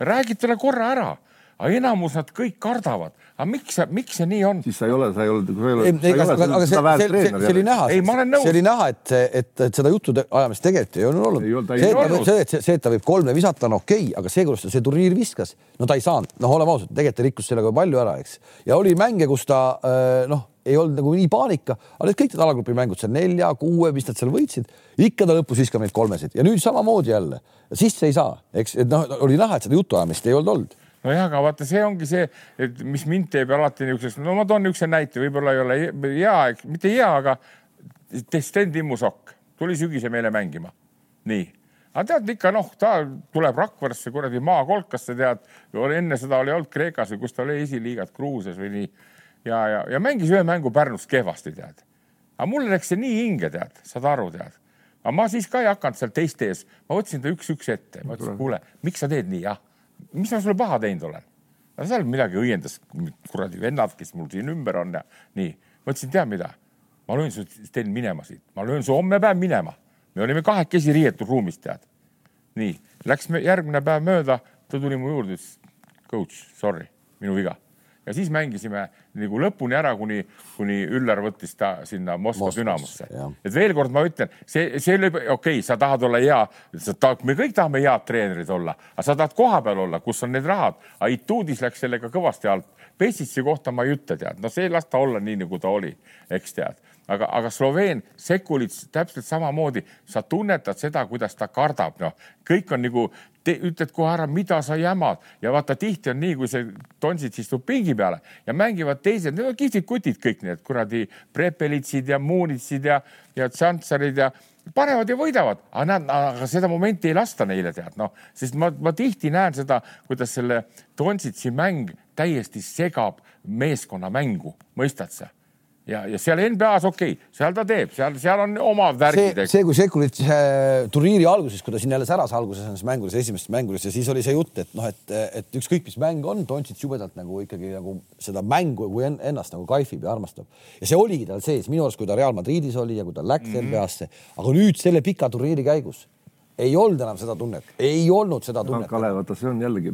räägid talle korra ära, aga enamus nad kõik kardavad aga miks, miks see nii on? siis sa ei ole, sa ei ole, sa ei ole. ei, aga, aga see, see, see, see oli näha, see oli näha, et, et, et seda juttu ajamist tegelikult ei olnud olnud. see, et see, see, et ta võib kolme visata, on okei okay,, aga see, kuidas ta see turniir viskas, no ta ei saanud, noh, oleme ausad, tegelikult ta rikkus sellega palju ära, eks. ja oli mänge, kus ta äh, noh, ei olnud nagu nii paanika, aga need kõik need alagrupi mängud seal nelja, kuue, mis nad seal võitsid, ikka ta lõpus viskab neid kolmesid ja nüüd samamoodi jälle, sisse ei saa, eks, et noh, oli näha, et seda jutuajamist ei olnud olnud nojah, aga vaata, see ongi see, et mis mind teeb alati niisuguseks, no ma toon niisuguse näite, võib-olla ei ole hea, mitte hea, aga Sten Timmusokk tuli sügise meile mängima. nii, aga tead ikka noh, ta tuleb Rakveresse kuradi maakolkasse, tead, enne seda oli olnud Kreekas või kus ta oli esiliigat Gruusias või nii. Ja, ja, ja mängis ühe mängu Pärnus kehvasti, tead. aga mulle läks see nii hinge, tead, saad aru, tead. aga ma siis ka ei hakanud seal teiste ees, ma võtsin ta üks-üks ette, ma ütlesin, kuule, miks sa teed nii, jah mis ma sulle paha teinud olen? no seal midagi õiendas, kuradi vennad, kes mul siin ümber on ja nii. ma ütlesin, tead mida, ma löön su, teen minema siit, ma löön su homme päev minema. me olime kahekesi riietusruumis, tead. nii, läks järgmine päev mööda, ta tuli mu juurde, ütles coach, sorry, minu viga ja siis mängisime nagu lõpuni ära, kuni, kuni Üllar võttis ta sinna Moskva Dünamosse. et veel kord ma ütlen, see, see oli okei okay,, sa tahad olla hea, sa tahad, me kõik tahame head treenerid olla, aga sa tahad kohapeal olla, kus on need rahad. aga Ituudis läks sellega kõvasti alt. Pessitsi kohta ma ei ütle, tead, no see las ta olla nii, nagu ta oli, eks tead aga, aga Sloveen Sekulits täpselt samamoodi, sa tunnetad seda, kuidas ta kardab, noh, kõik on nagu, ütled kohe ära, mida sa jamad ja vaata, tihti on nii, kui see Tonsits istub pingi peale ja mängivad teised, need on kihvtid kutid, kõik need kuradi Prepelitsid ja Muunitsid ja, ja Tsantsarid ja panevad ja võidavad, aga nad, aga seda momenti ei lasta neile tead, noh, sest ma, ma tihti näen seda, kuidas selle Tonsitsi mäng täiesti segab meeskonna mängu, mõistad sa? Ja, ja seal NBA-s okei okay,, seal ta teeb, seal, seal on omad värgid. see, see, kui Sekulit äh, turniiri alguses, kui ta siin jälle säras alguses nendes mängudes, esimestes mängudes ja siis oli see jutt, et noh, et, et ükskõik, mis mäng on, Dontšits jubedalt nagu ikkagi nagu seda mängu kui ennast nagu kaifib ja armastab. ja see oligi tal sees minu arust, kui ta Real Madridis oli ja kui ta läks mm -hmm. NBA-sse, aga nüüd selle pika turniiri käigus ei olnud enam seda tunnet, ei olnud seda tunnet. Kalev, vaata, see on jällegi,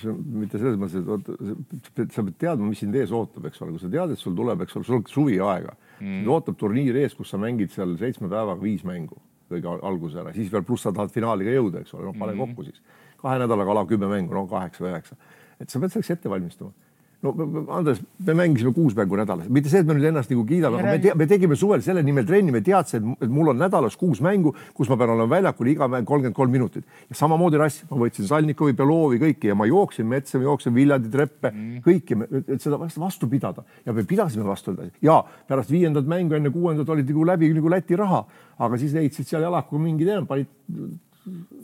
see on mitte selles mõttes, et vaata, sa pead teadma, mis sind ees ootab, eks ole, kui sa tead, et sul tuleb, eks ole, sul on suviaega. Mm., sind ootab turniir ees, kus sa mängid seal seitsme päevaga viis mängu kõige alguse ära, siis veel pluss sa tahad finaali ka jõuda, eks ole, noh, pane mm. kokku siis. Kahe nädalaga ala kümme mängu, no kaheksa või üheksa, et sa pead selleks ette valmistuma no Andres, me mängisime kuus mängu nädalas, mitte see, et me nüüd ennast nagu kiidame, aga me, te, me tegime suvel selle nimel trenni, me teadsime, et mul on nädalas kuus mängu, kus ma pean olema väljakul iga mäng kolmkümmend kolm minutit. ja samamoodi rass, ma võtsin Salnikovi, Belovi, kõiki ja ma jooksin metsa, ma jooksin Viljandi treppe mm., kõiki, et seda vastu, pidada ja me pidasime vastu. ja pärast viiendat mängu enne kuuendat olid nagu läbi nagu Läti raha, aga siis leidsid seal jalakuga mingid enam, panid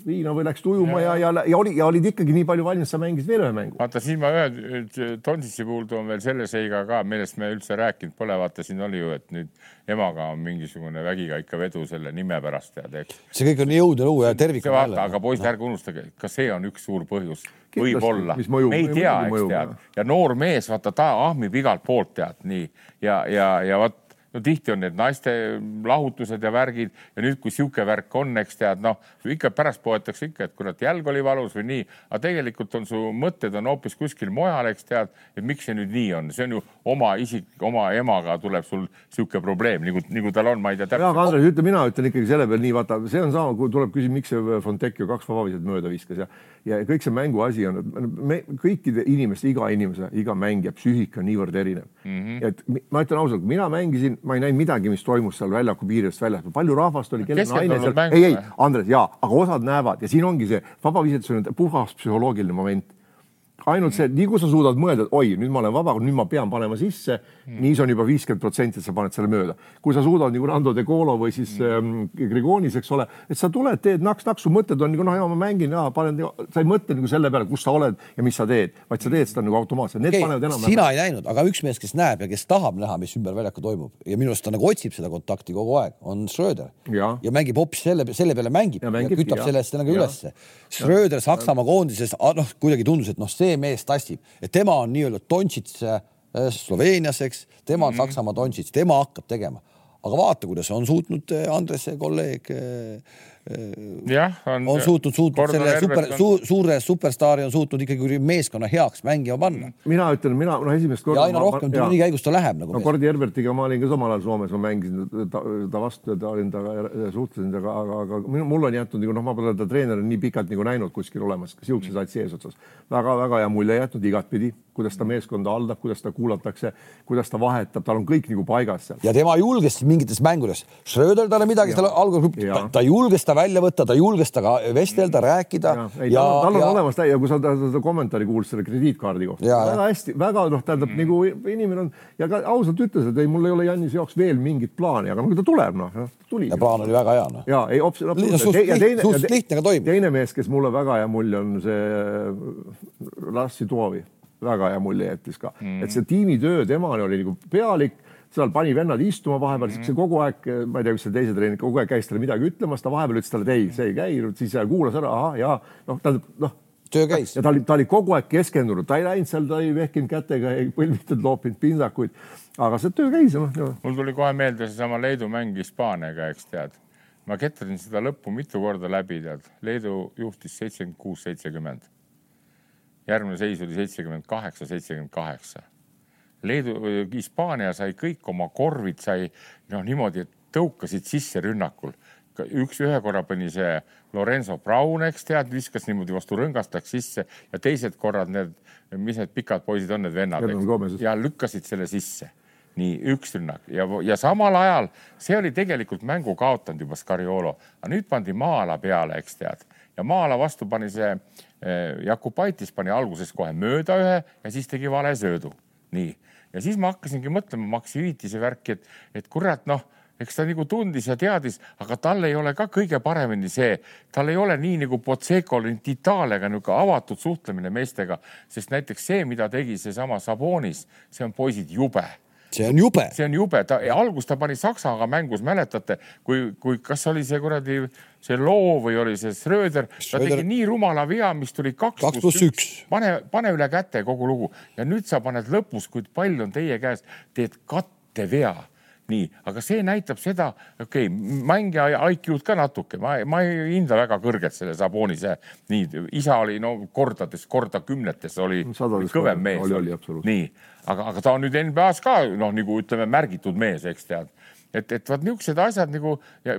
viina või läksid ujuma ja, ja, ja, ja oli ja olid ikkagi nii palju valmis, sa mängisid veel ühe mängu. vaata siin ma ühe Tonsitsi puhul toon veel selle seiga ka, millest me üldse rääkinud pole, vaata siin oli ju, et nüüd emaga on mingisugune vägikaika vedu selle nime pärast tead, eks. see kõik on jõud ja luu ja tervik. vaata, aga poiss, ärge unustage, ka see on üks suur põhjus, võib-olla, me ei tea, eks tead, ja noor mees, vaata ta ahmib igalt poolt tead nii. Ja, ja, ja vot no tihti on need naiste lahutused ja värgid ja nüüd, kui sihuke värk on, eks tead, noh, ikka pärast poetakse ikka, et kurat, jalg oli valus või nii, aga tegelikult on su mõtted on hoopis kuskil mujal, eks tead, et miks see nüüd nii on, see on ju oma isik, oma emaga tuleb sul sihuke probleem nagu, nagu tal on, ma ei tea täpselt. jah, Andres, ütle, mina ütlen ikkagi selle peale nii, vaata, see on sama, kui tuleb küsida, miks see Fontecchio kaks vabaviset mööda viskas ja ja kõik see mängu asi on, me kõikide inimeste, iga inimese, iga mängija psüühika on niivõrd erinev mm. -hmm. et ma ütlen ausalt, mina mängisin ma ei näinud midagi, mis toimus seal väljaku piiridest väljas, palju rahvast oli, kelle naine seal, ei, ei, Andres, jaa, aga osad näevad ja siin ongi see vabavisetus on puhas psühholoogiline moment ainult see, nii kui sa suudad mõelda, et oi, nüüd ma olen vaba, nüüd ma pean panema sisse mm., nii see on juba viiskümmend protsenti, et sa paned selle mööda. kui sa suudad nagu Nando De Colo või siis mm. ähm, Grigonis, eks ole, et sa tuled, teed naks-naks, su mõtted on nagu noh, ma mängin ja panen, sa ei mõtle nagu selle peale, kus sa oled ja mis sa teed, vaid sa teed seda nagu automaatselt. Need okay, panevad enam. sina ei näinud, aga üks mees, kes näeb ja kes tahab näha, mis ümber väljaku toimub ja minu arust ta nagu otsib seda kontakti kogu aeg, on Schröder ja, ja mängib hoopis selle, selle peale mängib ja, mängib, ja kütab ja. sellest nagu ülesse. Schröder Saksamaa koondises, noh, kuidagi tundus, et noh, see mees tassib et tema on nii-öelda Dontšits äh, Sloveenias, eks, tema on mm -hmm. Saksamaa Dontšits, tema hakkab tegema. aga vaata, kuidas on suutnud äh, Andrese kolleeg äh, jah, on, on suutnud, suutnud selle super on... suur, suure superstaari on suutnud ikkagi meeskonna heaks mängima panna. mina ütlen, mina noh, esimest korda. ja aina rohkem turniiri käigus ta läheb nagu. no Kordi Herbertiga ma olin ka samal ajal Soomes, ma mängisin ta, ta vastu ja ta olin temaga, suhtlesin temaga, aga, aga mul on jätnud nagu noh, ma pole teda treenerina nii pikalt nagu näinud kuskil olemas, sihukeses asjas eesotsas väga,. väga-väga hea mulje jätnud igatpidi, kuidas ta meeskonda haldab, kuidas ta kuulatakse, kuidas ta vahetab, tal on kõik nagu paigas seal. ja tema julges mingites mängudes, Schröder talle midagi, tal algul ta, ta julges ta välja võtta, ta julges temaga vestelda, rääkida. ja tal on ja... olemas ja kui sa seda kommentaari kuulsid selle krediitkaardi kohta, väga hästi, väga noh, tähendab mm. nagu inimene on ja ka ausalt ütles, et ei, mul ei ole Jannise jaoks veel mingit plaani, aga no kui ta tuleb, noh, tuli. ja plaan oli väga hea, noh. ja ei, absoluutselt. suhteliselt lihtne ka toimib. teine mees, kes mulle väga hea mulje on see Lassi Toovi väga hea mulje jättis ka mm., et see tiimitöö temani oli nagu pealik seal pani vennad istuma vahepeal mm, -hmm. kogu aeg, ma ei tea, mis see teise treener kogu aeg käis talle midagi ütlemas, ta vahepeal ütles talle, et ei, see ei käi, siis kuulas ära, ahah, ja noh, tähendab noh. töö käis. ja ta oli, ta oli kogu aeg keskendunud, ta ei läinud seal, ta ei vehkinud kätega, ei põlvitanud, loopinud pintsakuid, aga see töö käis noh. mul tuli kohe meelde seesama Leedu mäng Hispaaniaga, eks tead. ma ketrasin seda lõppu mitu korda läbi, tead. Leedu juhtis seitsekümmend kuus, seitsekümmend. Järgmine seis oli seitsekümmend kaheksa, seitsekümmend kaheksa. Leedu, Hispaania sai kõik oma korvid sai noh, niimoodi, et tõukasid sisse rünnakul. üks, ühe korra pani see Lorenzo Brown, eks tead, viskas niimoodi vastu rõngast, läks sisse ja teised korrad need, mis need pikad poisid on, need vennad, ja lükkasid selle sisse. Nii üks rünnak. Ja, ja samal ajal see oli tegelikult mängu kaotanud juba Scariolo, aga nüüd pandi maa-ala peale, eks tead, ja maa-ala vastu pani see eh, Jakubaitis pani alguses kohe mööda ühe ja siis tegi vale söödu. nii ja siis ma hakkasingi mõtlema Maxi hüvitise värki, et, et kurat, noh, eks ta nagu tundis ja teadis, aga tal ei ole ka kõige paremini see, tal ei ole nii nagu Potsecol Italiaga niisugune avatud suhtlemine meestega, sest näiteks see, mida tegi seesama Sabonis, see on poisid jube see on jube. see on jube, ta alguses ta pani Saksaga mängus, mäletate, kui, kui kas oli see kuradi see Loo või oli see Schröder, ta tegi nii rumala vea, mis tuli kaks, pluss üks. pane, pane üle käte kogu lugu. Ja nüüd sa paned lõpus, kui pall on teie käes, teed kattevea. Nii, aga see näitab seda, okei okay,, mängija IQ-d ka natuke, ma, ma ei hinda väga kõrgelt selle Sabonise, nii, isa oli no kordades, korda kümnetes oli, oli kõvem mees. nii, aga, aga ta on nüüd NBA-s ka noh, nagu ütleme, märgitud mees, eks tead et, et vot niisugused asjad nagu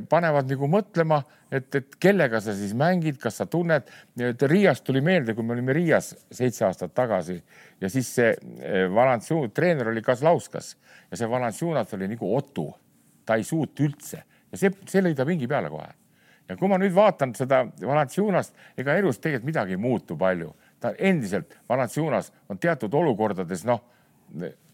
panevad nagu mõtlema, et, et kellega sa siis mängid, kas sa tunned. Riiast tuli meelde, kui me olime Riias seitse aastat tagasi ja siis see eh, Valanciun, treener oli Kazlauskas ja see Valanciunat oli nagu otu. ta ei suutnud üldse ja see, see lõi ta pingi peale kohe. ja kui ma nüüd vaatan seda Valanciunast, ega elus tegelikult midagi ei muutu palju, ta endiselt, Valanciunas on teatud olukordades noh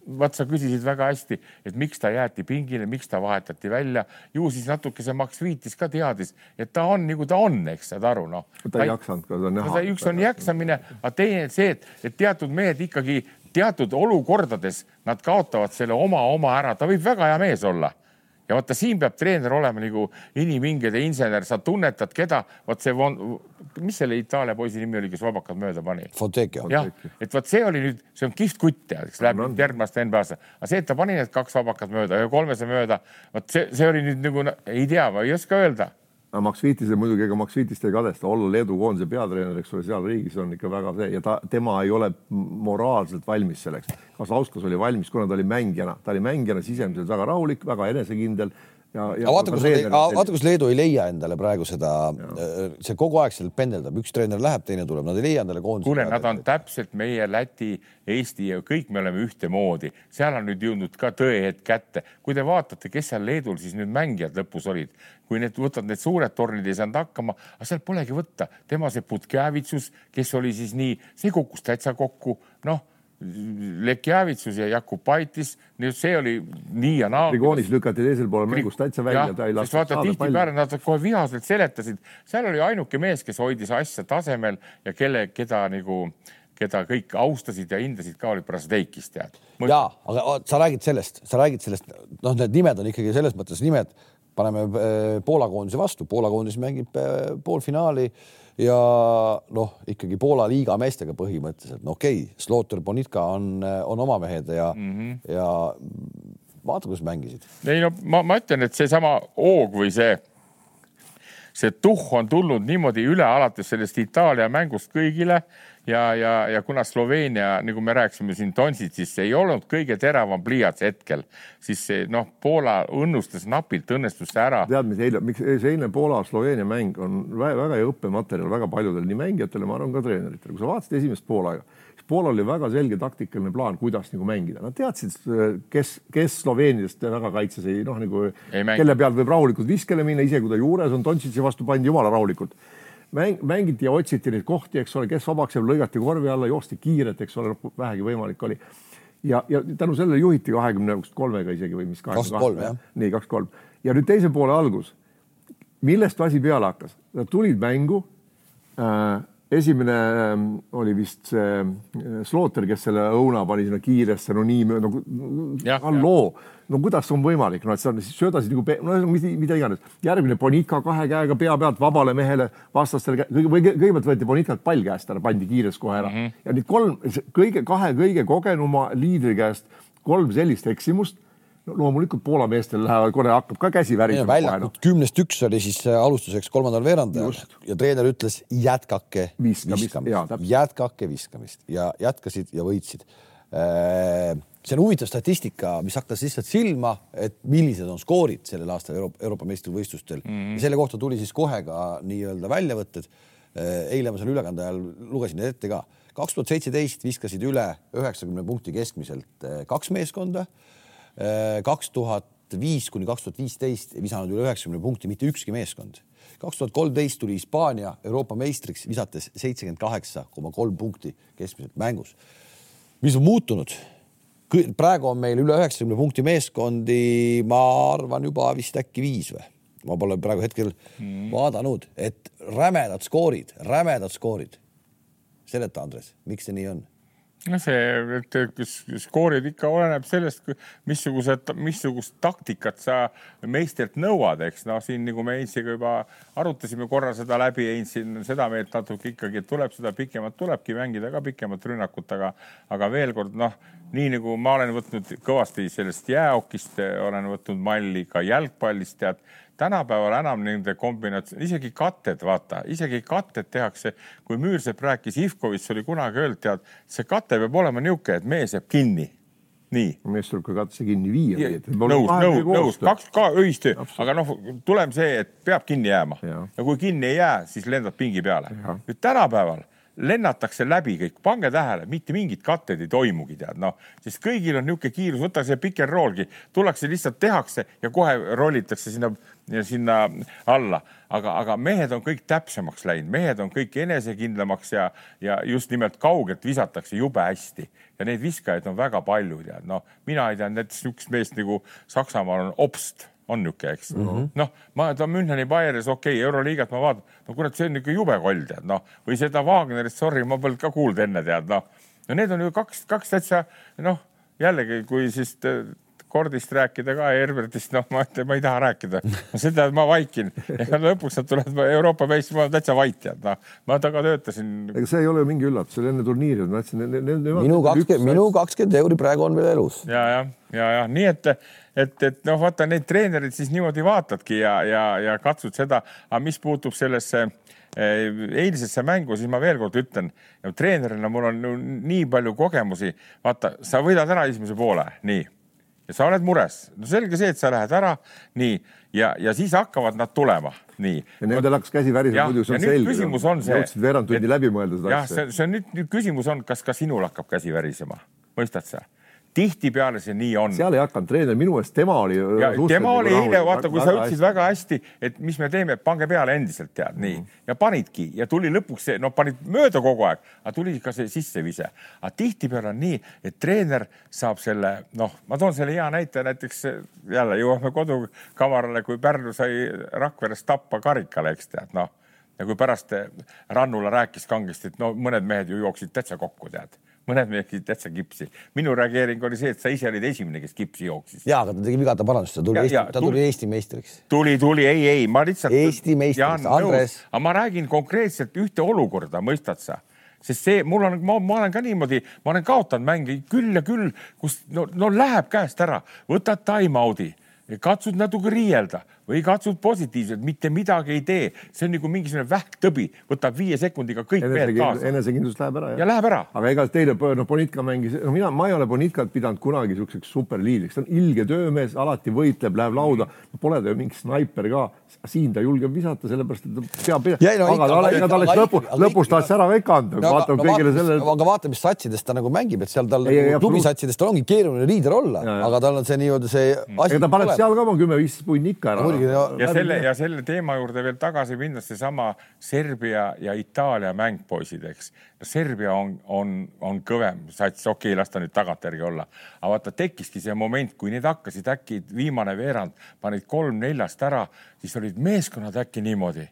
vaat sa küsisid väga hästi, et miks ta jäeti pingile, miks ta vahetati välja. ju siis natuke see Max Viitis ka teadis, et ta on nagu ta on, eks saad aru, noh. ta ei jaksanud ka, on näha. üks on jaksamine, aga teine see, et, et teatud mehed ikkagi teatud olukordades nad kaotavad selle oma, oma ära, ta võib väga hea mees olla ja vaata, siin peab treener olema nagu inimhingede insener, sa tunnetad, keda, vot see, mis selle Itaalia poisi nimi oli, kes vabakad mööda pani? jah, et vot see oli nüüd, see on kihvt kutt tead, eks läheb no, järgmist NBA-sse, aga see, et ta pani need kaks vabakat mööda, ühe kolmese mööda, vot see, see oli nüüd nagu ei tea, ma ei oska öelda aga Max Viitis muidugi, ega Max Viitist ei kadesta, olla Leedu koondise peatreener, eks ole, seal riigis on ikka väga see ja ta, tema ei ole moraalselt valmis selleks. Kazauskas oli valmis, kuna ta oli mängijana, ta oli mängijana sisemiselt väga rahulik, väga enesekindel ja, ja vaata, kus, vaata, kus Leedu ei leia endale praegu seda, see kogu aeg seal pendeldab, üks treener läheb, teine tuleb, nad ei leia endale koondise. kuule, nad on täpselt meie Läti, Eesti ja kõik me oleme ühtemoodi, seal on nüüd jõudnud ka tõehetk kätte. kui te vaatate, kes seal Leedul siis nüüd mängijad lõpus olid, kui need võtad, need suured tornid ei saanud hakkama, aga sealt polegi võtta, tema see Putkevitsus, kes oli siis nii, see kukkus täitsa kokku, noh Lekjavitsus ja Jakubaitis, see oli nii ja naa. Grigoonis lükati teisel poolel mängust täitsa välja, ta ei lastud saada. tihtipeale nad kohe vihaselt seletasid, seal oli ainuke mees, kes hoidis asja tasemel ja kelle, keda nagu, keda kõik austasid ja hindasid ka, oli Brasdeikis tead. ja, aga sa räägid sellest, sa räägid sellest, noh, need nimed on ikkagi selles mõttes nimed, paneme äh, Poola koondise vastu, Poola koondis mängib äh, poolfinaali ja noh, ikkagi Poola liiga meestega põhimõtteliselt, no okei okay,, Slaughter, Bonitka on, on oma mehed ja mm, -hmm. ja vaata, kuidas mängisid. ei no ma, ma ütlen, et seesama hoog või see, see tuhh on tulnud niimoodi üle alates sellest Itaalia mängust kõigile ja, ja, ja kuna Sloveenia, nagu me rääkisime siin Donsitsist, ei olnud kõige teravam pliiats hetkel, siis see noh, Poola õnnustas napilt, õnnestus see ära. tead, mis eile, miks see eilne Poola-Sloveenia mäng on väga, hea õppematerjal väga paljudele nii mängijatele, ma arvan ka treeneritele, kui sa vaatasid esimest poolaega, siis Poolal oli väga selge taktikaline plaan, kuidas nagu mängida, nad teadsid, kes, kes Sloveeniast väga kaitses ei noh, nagu kelle pealt võib rahulikult viskele minna, isegi kui ta juures on, Donsitsi vastu pandi jumala rahulikult mäng, mängiti ja otsiti neid kohti, eks ole, kes vabaks jääb, lõigati korvi alla, joosti kiirelt, eks ole, vähegi võimalik oli. ja, ja tänu sellele juhiti kahekümne kolmega isegi või mis. kakskümmend kolm jah. nii kaks kolm ja nüüd teise poole algus. millest asi peale hakkas? Nad tulid mängu äh, esimene ähm, oli vist see äh, Slaughter, kes selle õuna pani sinna kiiresse, no nii nagu halloo, no kuidas on võimalik, no et sa söödasid nagu, no mida, iganes. järgmine Bonica kahe käega pea pealt vabale mehele vastastele, või kõigepealt võeti Bonicalt pall käest ära, pandi kiires kohe ära mm -hmm. ja nüüd kolm, kõige kahe kõige kogenuma liidri käest kolm sellist eksimust no loomulikult Poola meestel lähevad, kohe hakkab ka käsi värisema. väljakut kümnest üks oli siis äh, alustuseks kolmandal veerandajal ja treener ütles jätkake viskamist, jätkake viskamist ja jätkasid ja võitsid. Äh, see on huvitav statistika, mis hakkas lihtsalt silma, et millised on skoorid sellel aastal Euroopa, Euroopa meistrivõistlustel mm -hmm. ja selle kohta tuli siis kohe ka nii-öelda väljavõtted. Äh, eile ma seal ülekande ajal lugesin need ette ka. kaks tuhat seitseteist viskasid üle üheksakümne punkti keskmiselt kaks meeskonda kaks tuhat viis kuni kaks tuhat viisteist ei visanud üle üheksakümne punkti mitte ükski meeskond. kaks tuhat kolmteist tuli Hispaania Euroopa meistriks, visates seitsekümmend kaheksa koma kolm punkti keskmiselt mängus. mis on muutunud? praegu on meil üle üheksakümne punkti meeskondi, ma arvan juba vist äkki viis või? ma pole praegu hetkel mm. vaadanud, et rämedad skoorid, rämedad skoorid. seleta, Andres, miks see nii on? Noh, see, et skoorid ikka oleneb sellest, missugused, missugust taktikat sa meistrilt nõuad, eks. Noh, siin nagu me Heinziga juba arutasime korra seda läbi, Heinz siin seda meelt natuke ikkagi, et tuleb seda pikemat, tulebki mängida ka pikemat rünnakut, aga, aga veel kord noh, nii nagu ma olen võtnud kõvasti sellest jäähokist, olen võtnud malli ka jalgpallist, tead tänapäeval enam nende kombinatsioon, isegi katted, vaata, isegi katted tehakse. kui Müürsepp rääkis, Ivkovitš oli kunagi öelnud, tead, see kate peab olema niisugune, et mees jääb kinni. nii. mees tuleb ka katse kinni viia. nõus, nõus, nõus, kaks ka öistöö, aga noh, tulem see, et peab kinni jääma ja. ja kui kinni ei jää, siis lendad pingi peale. nüüd tänapäeval lennatakse läbi kõik, pange tähele, mitte mingit katteid ei toimugi, tead noh, sest kõigil on niisugune kiirus, võta see piker roolgi, tullakse lihtsalt tehakse ja kohe rollitakse sinna, sinna alla, aga, aga mehed on kõik täpsemaks läinud, mehed on kõik enesekindlamaks ja, ja just nimelt kaugelt visatakse jube hästi. Ja neid viskajaid on väga palju, tead noh, mina ei tea näiteks niisugust meest nagu Saksamaal on Obst on niisugune, eks. Mm -hmm.. noh, ma, ta Müncheni Bayeris, okei okay,, Euroliigat ma vaatan, no kurat, see on niisugune jube koll, tead noh, või seda Wagnerist, sorry, ma polnud ka kuulnud enne, tead noh. no need on ju kaks, kaks täitsa noh, jällegi, kui siis Kordist rääkida ka ja Herbertist, noh, ma ütlen, ma ei taha rääkida. seda ma vaikin, ega lõpuks nad tulevad Euroopa meistri, ma olen täitsa vait, tead, noh. ma taga töötasin. ega see ei ole mingi üllatus, see oli enne turniiri, ma ütlesin. minu kakskümmend, minu kakskümmend euri praegu on veel elus. ja, ja, ja, ja nii et et, et noh, vaata neid treenereid siis niimoodi vaatadki ja, ja, ja katsud seda, aga mis puutub sellesse eh, eilsesse mängu, siis ma veel kord ütlen, treenerina mul on nii palju kogemusi. vaata, sa võidad ära esimese poole, nii ja sa oled mures. no selge see, et sa lähed ära, nii, ja, ja siis hakkavad nad tulema, nii. ja nendel hakkas käsi värisema, muidu see on selge. küsimus on see. jõudsid veerand tundi läbi mõelda seda asja. jah, see on nüüd, nüüd küsimus on, kas ka sinul hakkab käsi värisema, mõistad sa? Tihtipeale see nii on. seal ei hakanud treener, minu meelest tema oli. tema oli eile, vaata, kui sa ütlesid väga hästi, et mis me teeme, pange peale endiselt tead nii mm. ja panidki ja tuli lõpuks see, noh, panid mööda kogu aeg, aga tuli ka see sissevise. aga tihtipeale on nii, et treener saab selle, noh, ma toon selle hea näite, näiteks jälle jõuame kodukamarale, kui Pärnu sai Rakveres tappa karikale, eks tead, noh ja kui pärast Rannula rääkis kangesti, et no mõned mehed ju jooksid täitsa kokku, tead mõned mehed täitsa kipsi. minu reageering oli see, et sa ise olid esimene, kes kipsi jooksis. ja, aga ta tegi vigade parandust, ta tuli, Eesti, ta tuli Eesti meistriks. tuli, tuli, ei, ei, ma lihtsalt. Eesti meistriks, Andres. aga ma räägin konkreetselt ühte olukorda, mõistad sa? sest see, mul on, ma, ma olen ka niimoodi, ma olen kaotanud mänge küll ja küll, kus no, no läheb käest ära, võtad time-out'i, katsud natuke riielda või katsud positiivselt, mitte midagi ei tee, see on nagu mingisugune vähktõbi, võtab viie sekundiga kõik mehed kaasa. enesekindlus läheb ära. ja läheb ära. aga ega teile, noh, Bonitka mängis, no mina, ma ei ole Bonitkat pidanud kunagi siukseks superliidriks, ta on ilge töömees, alati võitleb, läheb lauda, pole ta ju mingi snaiper ka, siin ta julgeb visata, sellepärast et ta peab, no, aga ta, ega ta oleks lõpu, lõpus tahtis ära ka ikka anda, vaatab kõigile sellele. aga vaata, mis satsides ta nagu mängib, et seal tal nagu klubisatsides tal ongi keeruline liider olla, aga tal on see nii-öelda see. ega ta paneb seal ka oma kümme-viisteist punni ikka ära. Ja selle ja selle teema juurde veel tagasi minnes, seesama Serbia ja Itaalia mäng, poisid, eks. Serbia on, on, on kõvem sats, okei okay,, las ta nüüd tagantjärgi olla, aga vaata, tekkiski see moment, kui need hakkasid äkki viimane veerand, panid kolm-neljast ära, siis olid meeskonnad äkki niimoodi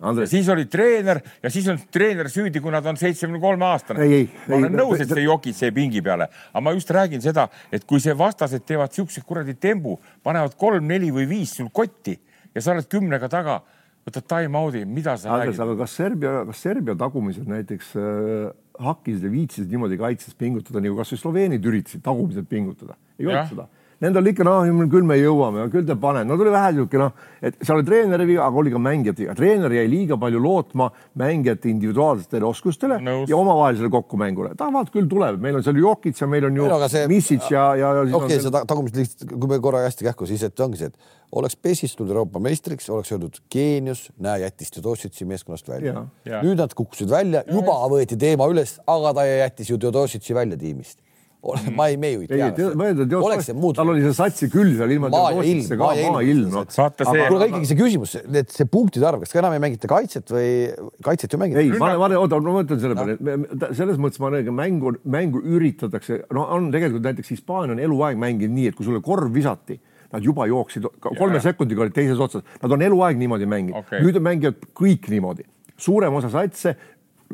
Andres. siis oli treener ja siis on treener süüdi, kui nad on seitsmekümne kolme aastane. ma olen nõus, et see jokid see pingi peale, aga ma just räägin seda, et kui see vastased teevad siukse kuradi tembu, panevad kolm-neli või viis sul kotti ja sa oled kümnega taga, võtad time-out'i, mida sa Andres, räägid? aga kas Serbia, kas Serbia tagumised näiteks äh, hakkisid ja viitsisid niimoodi kaitses pingutada, nagu kasvõi Sloveenid üritasid tagumiselt pingutada? ei olnud seda Nendel ikka noh, küll me jõuame, küll te panete, no tuli vähe niisugune noh, et seal oli treeneri viga, aga oli ka mängijate viga. treener jäi liiga palju lootma mängijate individuaalsetele oskustele Nõus. ja omavahelisele kokkumängule. ta vaat küll tuleb, meil on seal Jokic ja meil on ju see... Misic ja, ja, ja. okei okay,, see tagumist lihtsalt, kui me korra hästi kähku, siis et ongi see, et oleks PES-ist tulnud Euroopa meistriks, oleks öeldud geenius, näe, jättis Teodositši meeskonnast välja. nüüd nad kukkusid välja, juba võeti teema üles, aga ta jättis ju Teodositši välja tiimist Mm. ma ei, me ju ei tea. oleks see muutunud. tal oli see satsi küll seal ilma. maailm, maailm. see. kuule, aga ikkagi see küsimus, et see punktide arv, kas ka enam ei mängita kaitset või kaitset ju mängite? ei, ma, ma, oota, ma mõtlen selle peale, selles mõttes ma räägin, mängu, mängu üritatakse, no on tegelikult näiteks Hispaania on eluaeg mänginud nii, et kui sulle korv visati nad juba jooksid kolme ja. sekundiga olid teises otsas, nad on eluaeg niimoodi mänginud okay., nüüd mängivad kõik niimoodi suurem osa satse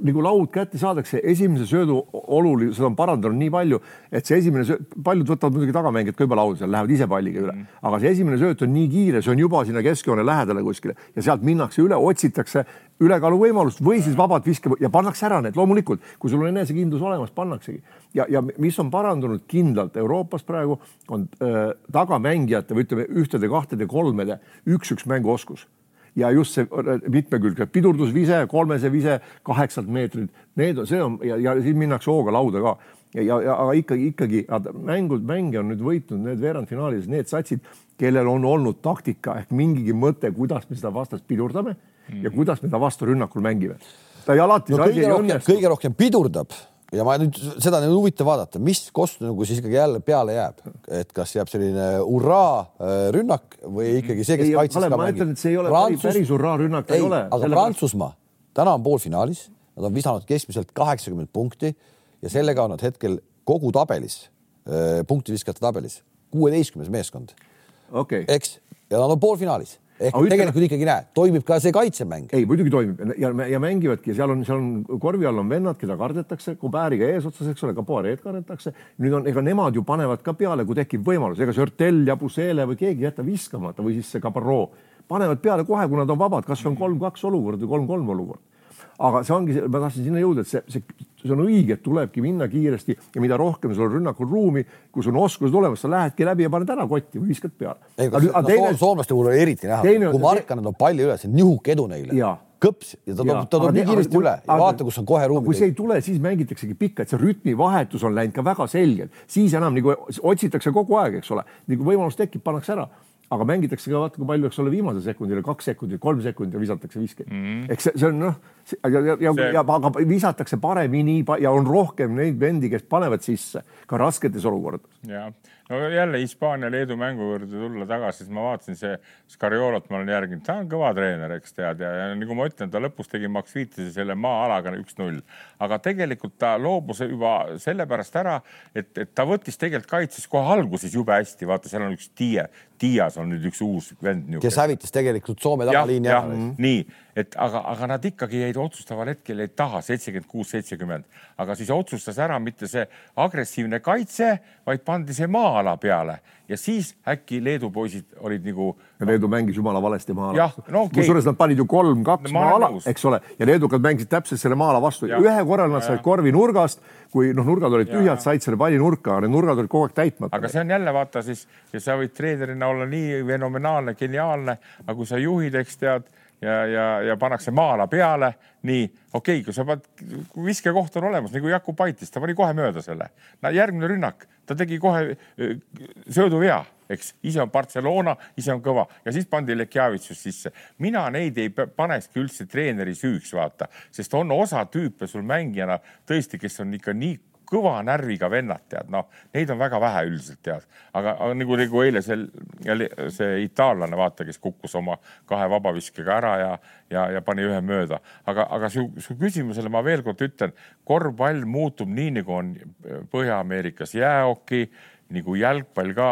nagu laud kätte saadakse, esimese söödu oluliselt on parandanud nii palju, et see esimene sööt, paljud võtavad muidugi tagamängijad ka juba lauda seal, lähevad ise palliga üle. -hmm. aga see esimene sööt on nii kiire, see on juba sinna keskjoone lähedale kuskile ja sealt minnakse üle, otsitakse ülekaalu võimalust või siis vabalt viske ja pannakse ära need loomulikult, kui sul on enesekindlus olemas, pannaksegi. Ja, ja mis on parandunud kindlalt Euroopas praegu on äh, tagamängijate või ütleme ühtede, kahtede, kolmede üks-üks mänguoskus ja just see mitmekülgne pidurdusvise, kolmese vise kaheksalt meetrilt, need on, see on ja, ja siis minnakse hooga lauda ka ja, ja, ja aga ikkagi, ikkagi mängud, mänge on nüüd võitnud need veerandfinaalis need satsid, kellel on olnud taktika ehk mingigi mõte, kuidas me seda vastast pidurdame mm. ja kuidas me ta vastu rünnakul mängime. ta ei alati no,. kõige rohkem pidurdab ja ma nüüd seda on huvitav vaadata, mis kostüm nagu siis ikkagi jälle peale jääb, et kas jääb selline hurraa äh, rünnak või ikkagi see, kes kaitses ka mängib. see ei ole Prantsus... päris hurraa rünnak, ei ole. aga Prantsusmaa täna on poolfinaalis, nad on visanud keskmiselt kaheksakümmend punkti ja sellega on nad hetkel kogu tabelis, äh, punktiviskajate tabelis kuueteistkümnes meeskond okay.. eks, ja nad on poolfinaalis ehk aga tegelikult ütle... ikkagi näe, toimib ka see kaitsemäng. ei, muidugi toimib. Ja, ja mängivadki, seal on, seal on korvi all on vennad, keda kardetakse, Kubääriga eesotsas, eks ole, ka Poiret kardetakse. nüüd on, ega nemad ju panevad ka peale, kui tekib võimalus, ega see Örtel ja Pusele või keegi ei jäta viskamata või siis see Cabarro panevad peale kohe, kui nad on vabad, kas on kolm-kaks olukord või kolm-kolm olukord? Aga see ongi, ma tahtsin sinna jõuda, et see, see, see on õige, et tulebki minna kiiresti ja mida rohkem sul on rünnakul ruumi, kui sul on oskused olemas, sa lähedki läbi ja paned ära kotti või viskad peale. no, teine... soomlaste puhul oli eriti näha, kui Markkanen toob palli üles, nihuke edu neile. kõps ja ta toob, ta toob nii kiiresti üle ja vaata, kus on kohe ruum. kui see ei tule, siis mängitaksegi pikka, et see rütmivahetus on läinud ka väga selgelt, siis enam nagu otsitakse kogu aeg, eks ole, nagu võimalus tekib, pannakse ära aga mängitakse ka vaata, kui palju, eks ole, viimasel sekundil kaks sekundit, kolm sekundit ja visatakse viske mm. -hmm. eks see, see on noh, ja, ja, ja, ja aga visatakse paremini ja on rohkem neid vendi, kes panevad sisse ka rasketes olukordades. ja no jälle Hispaania-Leedu mängu juurde tulla tagasi, siis ma vaatasin see Scariolot, ma olen järginud, ta on kõva treener, eks tead, ja, ja nagu ma ütlen, ta lõpus tegi Max Viitise selle maa-alaga üks-null, aga tegelikult ta loobus juba sellepärast ära, et, et ta võttis tegelikult kaitses kohe alguses jube hästi, vaata, seal on üks Tiie, Tiias on nüüd üks uus vend. kes hävitas tegelikult Soome tagaliini ära. nii, et aga, aga nad ikkagi jäid otsustaval hetkel jäid taha seitsekümmend kuus, seitsekümmend, aga siis otsustas ära mitte see agressiivne kaitse, vaid pandi see maa-ala peale ja siis äkki Leedu poisid olid nagu. ja Leedu mängis jumala valesti maa-ala. No, okay. kusjuures nad panid ju kolm-kaks maa-ala, eks ole, ja leedukad mängisid täpselt selle maa-ala vastu ja ühe korral nad said korvi nurgast, kui noh, nurgad olid tühjad, said selle palli nurka, need nurgad olid kogu aeg täitmata. aga see on jälle vaata siis ja sa võid treenerina olla nii fenomenaalne, geniaalne, aga kui sa juhid, eks tead ja, ja, ja pannakse maa-ala peale, nii okei okay,, kui sa pead, viskekoht on olemas nagu Jakub Paitis, ta pani kohe mööda selle. no järgmine rünnak, ta tegi kohe sööduvea, eks, ise on Barcelona, ise on kõva ja siis pandi Lekjavitsus sisse. mina neid ei panekski üldse treeneri süüks, vaata, sest on osa tüüpe sul mängijana tõesti, kes on ikka nii kõva närviga vennad, tead, noh, neid on väga vähe üldiselt, tead. aga, aga nagu, nagu eile see, see itaallane, vaata, kes kukkus oma kahe vabaviskega ära ja, ja, ja pani ühe mööda. aga, aga su, su küsimusele ma veel kord ütlen, korvpall muutub nii, nagu on Põhja-Ameerikas jäähoki nagu jalgpall ka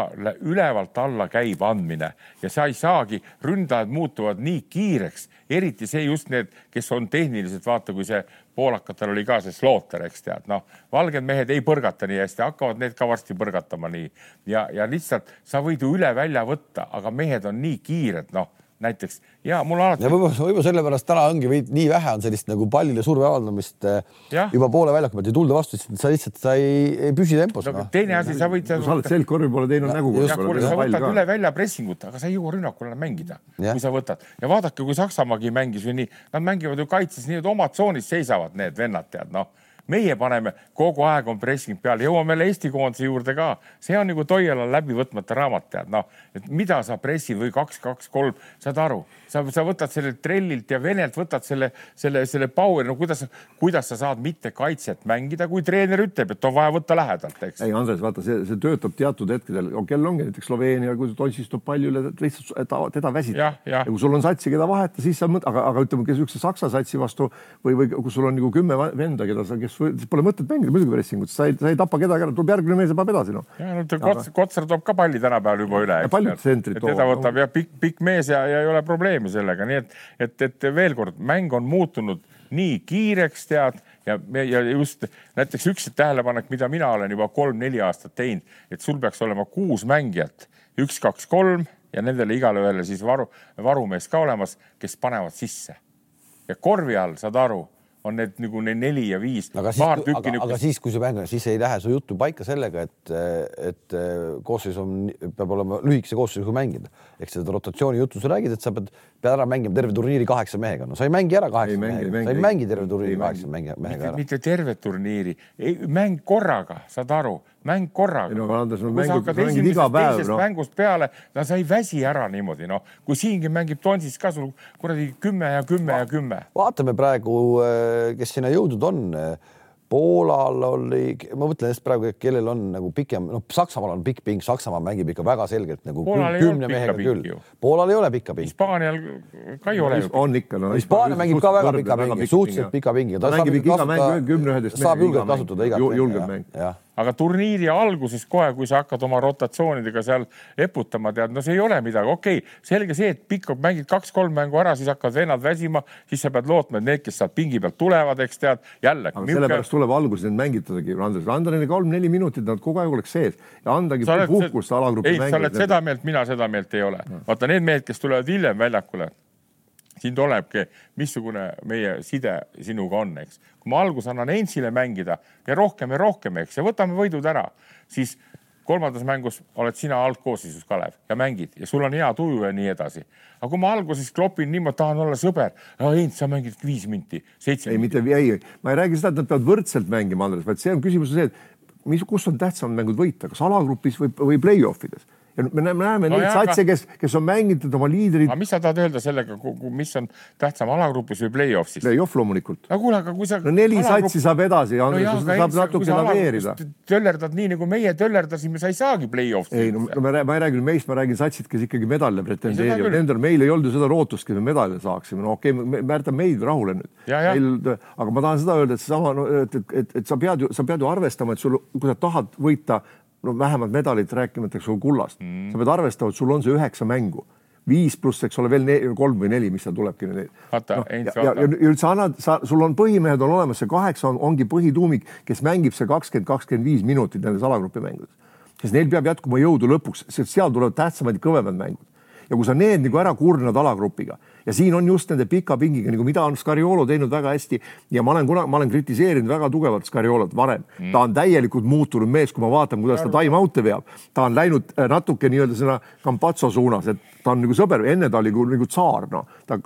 ülevalt alla käib andmine. Ja sa ei saagi, ründajad muutuvad nii kiireks, eriti see just need, kes on tehniliselt, vaata, kui see poolakatel oli ka see slooter, eks tead, noh, valged mehed ei põrgata nii hästi, hakkavad need ka varsti põrgatama nii. Ja, ja lihtsalt sa võid ju üle välja võtta, aga mehed on nii kiired, noh näiteks ja mul alati. võib-olla, võib-olla sellepärast täna ongi veidi nii vähe on sellist nagu pallile surve avaldamist eh, ja. juba poole väljaku pealt ei tulda vastu, sest sa lihtsalt, sa ei, ei püsi tempos no,. teine asi, sa võid. sa oled selgkorvi poole teinud nägu. sa võtad üle välja pressingut, aga sa ei jõua rünnakul enam mängida, kui sa võtad ja vaadake, kui Saksamaagi mängis või nii, nad mängivad ju kaitses nii, et omad tsoonis seisavad need vennad, tead noh meie paneme kogu aeg on pressing peal, jõuame veel Eesti koondise juurde ka, see on nagu Toiala läbi võtmata raamat, tead. Noh, et mida sa pressid või kaks, kaks, kolm, saad aru, sa, sa võtad sellelt trellilt ja venelt võtad selle, selle, selle power'i, no kuidas, kuidas sa saad mitte kaitset mängida, kui treener ütleb, et on vaja võtta lähedalt, eks. ei, Andres, vaata, see, see töötab teatud hetkedel, kell ongi näiteks Sloveenia, kui Tonsis tuleb palju üle, lihtsalt ta, teda väsitab. Ja, ja kui sul on satsi, keda vahetada, siis sa mõtled, aga, aga ütleme, kes niisuguse Saksa satsi vastu või, või kui sul on nagu kümme venda, keda sa, kes siis pole mõtet mängida muidugi pressingut, sa ei, sa ei tapa kedagi ära, tuleb järgmine mees ja paneb edasi noh. ja no Kots, Kotsar toob ka palli tänapäeval juba üle. paljud tsentrid toovad. teda võtab jah pikk, pikk mees ja, ja ei ole probleemi sellega, nii et, et, et veel kord mäng on muutunud nii kiireks, tead ja, ja just näiteks üks tähelepanek, mida mina olen juba kolm-neli aastat teinud, et sul peaks olema kuus mängijat, üks, kaks, kolm ja nendele igale ühele siis varu, varumees ka olemas, kes panevad sisse. ja korvi all, saad aru on need nagu need neli ja viis. aga siis, aga, nükest... aga siis, kui sa mängid, siis ei lähe su juttu paika sellega, et, et koosseis on, peab olema lühikese koosseisuga mängida. ehk seda rotatsiooni juttu sa räägid, et sa pead, pead ära mängima terve turniiri kaheksa mehega, no sa ei mängi ära kaheksa mehega, sa ei mängi terve turniiri kaheksa mehega ära. mitte terve turniiri, mäng korraga, saad aru mäng korraga. no Andres, no mängud, mängid iga päev. No. mängust peale, no sa ei väsi ära niimoodi, noh, kui siingi mängib Tonsis ka sul kuradi kümme ja kümme Va ja kümme. vaatame praegu, äh, kes sinna jõudnud on Poolal oli, ma mõtlen just praegu, kellel on nagu pikem, noh, Saksamaal on pikk ping, Saksamaa mängib ikka väga selgelt nagu Poolal kümne mehega küll. Poolal ei ole pikka pingi. Hispaanial ka ei ole. on ikka no,. Hispaania mängib ka väga pika pingi, suhteliselt pika pingiga. ta mängib iga mäng kümne, üheteist. saab julgelt kasutada igat. julgelt mäng. jah aga turniiri alguses kohe, kui sa hakkad oma rotatsioonidega seal eputama, tead, no see ei ole midagi, okei okay,, selge see, et pikk mängid kaks-kolm mängu ära, siis hakkavad vennad väsima, siis sa pead lootma, et need, kes sealt pingi pealt tulevad, eks tead, jälle. aga miuke... sellepärast tuleb alguses neid mängitadagi, Andres, anda neile kolm-neli minutit, nad kogu aeg oleks sees ja andagi puhkust alagrupi mängijatele. ei, sa oled seda meelt, mina seda meelt ei ole. vaata need mehed, kes tulevad hiljem väljakule siin tulebki, missugune meie side sinuga on, eks. kui ma alguses annan Ensile mängida ja rohkem ja rohkem, eks, ja võtame võidud ära, siis kolmandas mängus oled sina algkoosseisus, Kalev, ja mängid ja sul on hea tuju ja nii edasi. aga kui ma alguses klopin niimoodi, tahan olla sõber, Heinz, sa mängid viis minti, seitse. ei, mitte ei, ma ei räägi seda, et nad peavad võrdselt mängima, Andres, vaid see on küsimus on see, et mis, kus on tähtsamad mängud võita, kas alagrupis või, või play-off ides ja me näeme, näeme no neid satse, kes, kes on mänginud oma liidrid. aga mis sa tahad öelda sellega, mis on tähtsam alagrupis või play-off'is? Play-off loomulikult. no kuule, aga kui sa. no neli alagrupp... satsi saab edasi ja no, jah, saab natuke laveerida. töllerdad nii nagu meie töllerdasime, sa ei saagi play-off'i. ei no, no ma, ma ei räägi meist, ma räägin satsid, kes ikkagi medalile pretendeerivad. Nendel meil ei olnud ju seda lootustki, et me medali saaksime. no okei okay,, me jätame meid rahule nüüd. meil, aga ma tahan seda öelda, et seesama no,, et, et, et, et sa pead ju, sa pead ju arvestama, et sul, kui sa tahad võita no vähemalt medalit rääkimata, ole, kullast mm.. sa pead arvestama, et sul on see üheksa mängu, viis pluss, eks ole, veel ne, kolm või neli, mis seal tulebki. vaata no,, ja, ja, ja üldse annad, sa, sul on põhimehed on olemas, see kaheksa on, ongi põhituumik, kes mängib see kakskümmend, kakskümmend viis minutit nendes alagrupi mängudes. sest neil peab jätkuma jõudu lõpuks, sest seal tulevad tähtsamad ja kõvemad mängud. ja kui sa need nagu ära kurnad alagrupiga ja siin on just nende pika pingiga nagu, mida on Scariolo teinud väga hästi ja ma olen kunagi, ma olen kritiseerinud väga tugevalt Scariolot varem. Mm.. ta on täielikult muutunud mees, kui ma vaatan, kuidas ta time-out'e veab, ta on läinud äh, natuke nii-öelda sinna Campazzo suunas, et ta on nagu sõber, enne ta oli nagu, nagu tsaar, noh, ta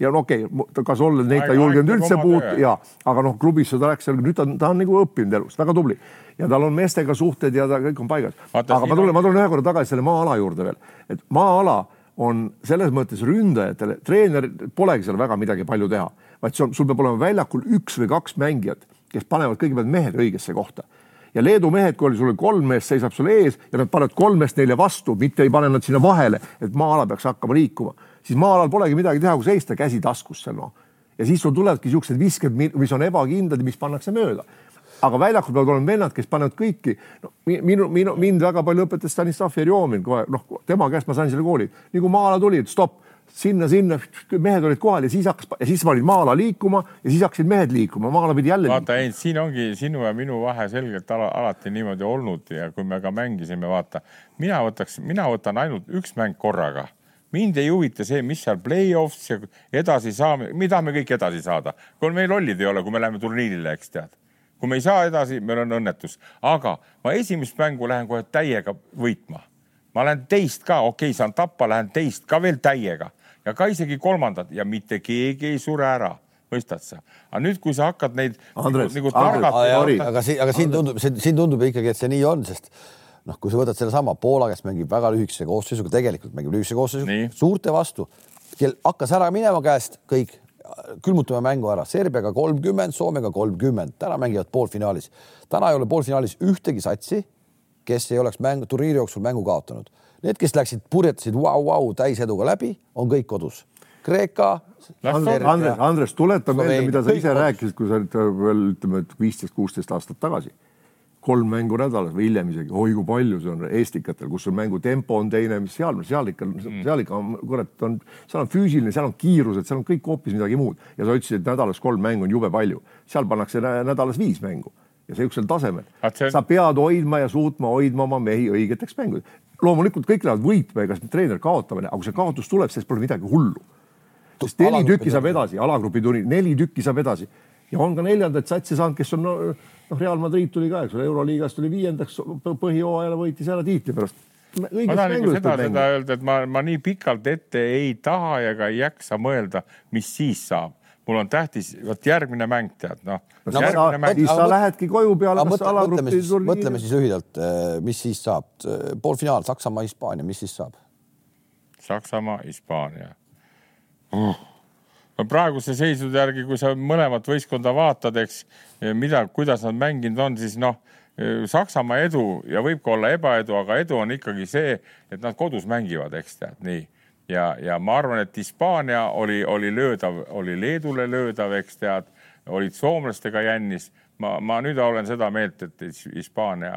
ja no okei okay,, kas olla neid ta ei julgenud üldse puutuda ja, aga noh, klubisse ta läks, nüüd ta, ta on nagu õppinud elust, väga tubli. Ja tal on meestega suhted ja ta kõik on paigas. aga ma tulen, ma tulen ühe korra tagasi selle maa-ala juurde veel, et maa-ala on selles mõttes ründajatele, treener polegi seal väga midagi palju teha, vaid sul, sul peab olema väljakul üks või kaks mängijat, kes panevad kõigepealt mehed õigesse kohta. ja Leedu mehed, kui oli sul kolm meest seisab sul ees ja nad panevad kolm meest neile vastu, mitte ei pane nad sinna vahele, et maa-ala peaks hakkama liikuma, siis maa-alal polegi midagi teha, kui seista käsi taskus seal noh. ja siis sul tulevadki siuksed visked, mis on ebakindlad ja mis pannakse mööda aga väljakul peavad olema vennad, kes panevad kõiki no,. minu, minu, mind väga palju õpetas Stanislav Jerjomin kohe, noh, tema käest ma sain selle kooli, nii kui maa-ala tuli, et stopp, sinna, sinna, mehed olid kohal ja siis hakkas ja siis panid maa-ala liikuma ja siis hakkasid mehed liikuma, maa-ala pidi jälle. vaata, ei, siin ongi sinu ja minu vahe selgelt ala, alati niimoodi olnud ja kui me ka mängisime, vaata, mina võtaks, mina võtan ainult üks mäng korraga mind ei huvita see, mis seal play-offs ja edasi saame, me tahame kõik edasi saada. kui meil lollid ei ole, kui me läheme turniirile, eks tead kui me ei saa edasi, meil on õnnetus, aga ma esimest mängu lähen kohe täiega võitma. ma lähen teist ka, okei okay,, saan tappa, lähen teist ka veel täiega ja ka isegi kolmandat ja mitte keegi ei sure ära mõistad sa? aga nüüd, kui sa hakkad neid Andres, nagu, targata. aga siin, aga siin tundub, siin tundub ikkagi, et see nii on, sest noh, kui sa võtad sellesama Poola, kes mängib väga lühikese koosseisuga, tegelikult mängib lühikese koosseisuga, suurte vastu, kel hakkas ära minema käest kõik külmutame mängu ära, Serbiaga kolmkümmend, Soomega kolmkümmend, täna mängivad poolfinaalis. täna ei ole poolfinaalis ühtegi satsi, kes ei oleks mängu, turniiri jooksul mängu kaotanud. Need, kes läksid, purjetasid vau-vau täiseduga läbi, on kõik kodus. Kreeka. Andres, Andres, Andres, tuleta meelde, mida sa ise rääkisid, kui sa olid veel ütleme, et viisteist, kuusteist aastat tagasi kolm mängu nädalas või hiljem isegi, oi kui palju see on eestikatel, kus sul mängu tempo on teine, mis seal, seal ikka mm., seal ikka on, kurat, on, seal on füüsiline, seal on kiirused, seal on kõik hoopis midagi muud ja sa ütlesid, et nädalas kolm mängu on jube palju, seal pannakse nädalas viis mängu ja sihukesel tasemel. On... sa pead hoidma ja suutma hoidma oma mehi õigeteks mängudeks. loomulikult kõik lähevad võitma, ega treener kaotamine, aga kui see kaotus tuleb, siis pole midagi hullu. sest neli tükki saab edasi, alagrupi turniir, neli tükki saab edasi ja on ka neljandaid satsi saanud, kes on no, noh, Real Madrid tuli ka, eks ole, Euroliigas tuli viiendaks, põhihooajal võitis ära tiitli pärast. ma tahan ikka seda, seda öelda, et ma, ma nii pikalt ette ei taha ja ka ei jaksa mõelda, mis siis saab mul on tähtis, vot järgmine mäng tead noh no,. No, mäng... siis sa lähedki koju peale. mõtleme siis, mõtleme siis lühidalt, eh, mis siis saab, poolfinaal Saksamaa, Hispaania, mis siis saab? Saksamaa, Hispaania uh no praeguse seisude järgi, kui sa mõlemat võistkonda vaatad, eks mida, kuidas nad mänginud on, siis noh, Saksamaa edu ja võib ka olla ebaedu, aga edu on ikkagi see, et nad kodus mängivad, eks tead nii. ja, ja ma arvan, et Hispaania oli, oli löödav, oli Leedule löödav, eks tead, olid soomlastega jännis. ma, ma nüüd olen seda meelt, et Hispaania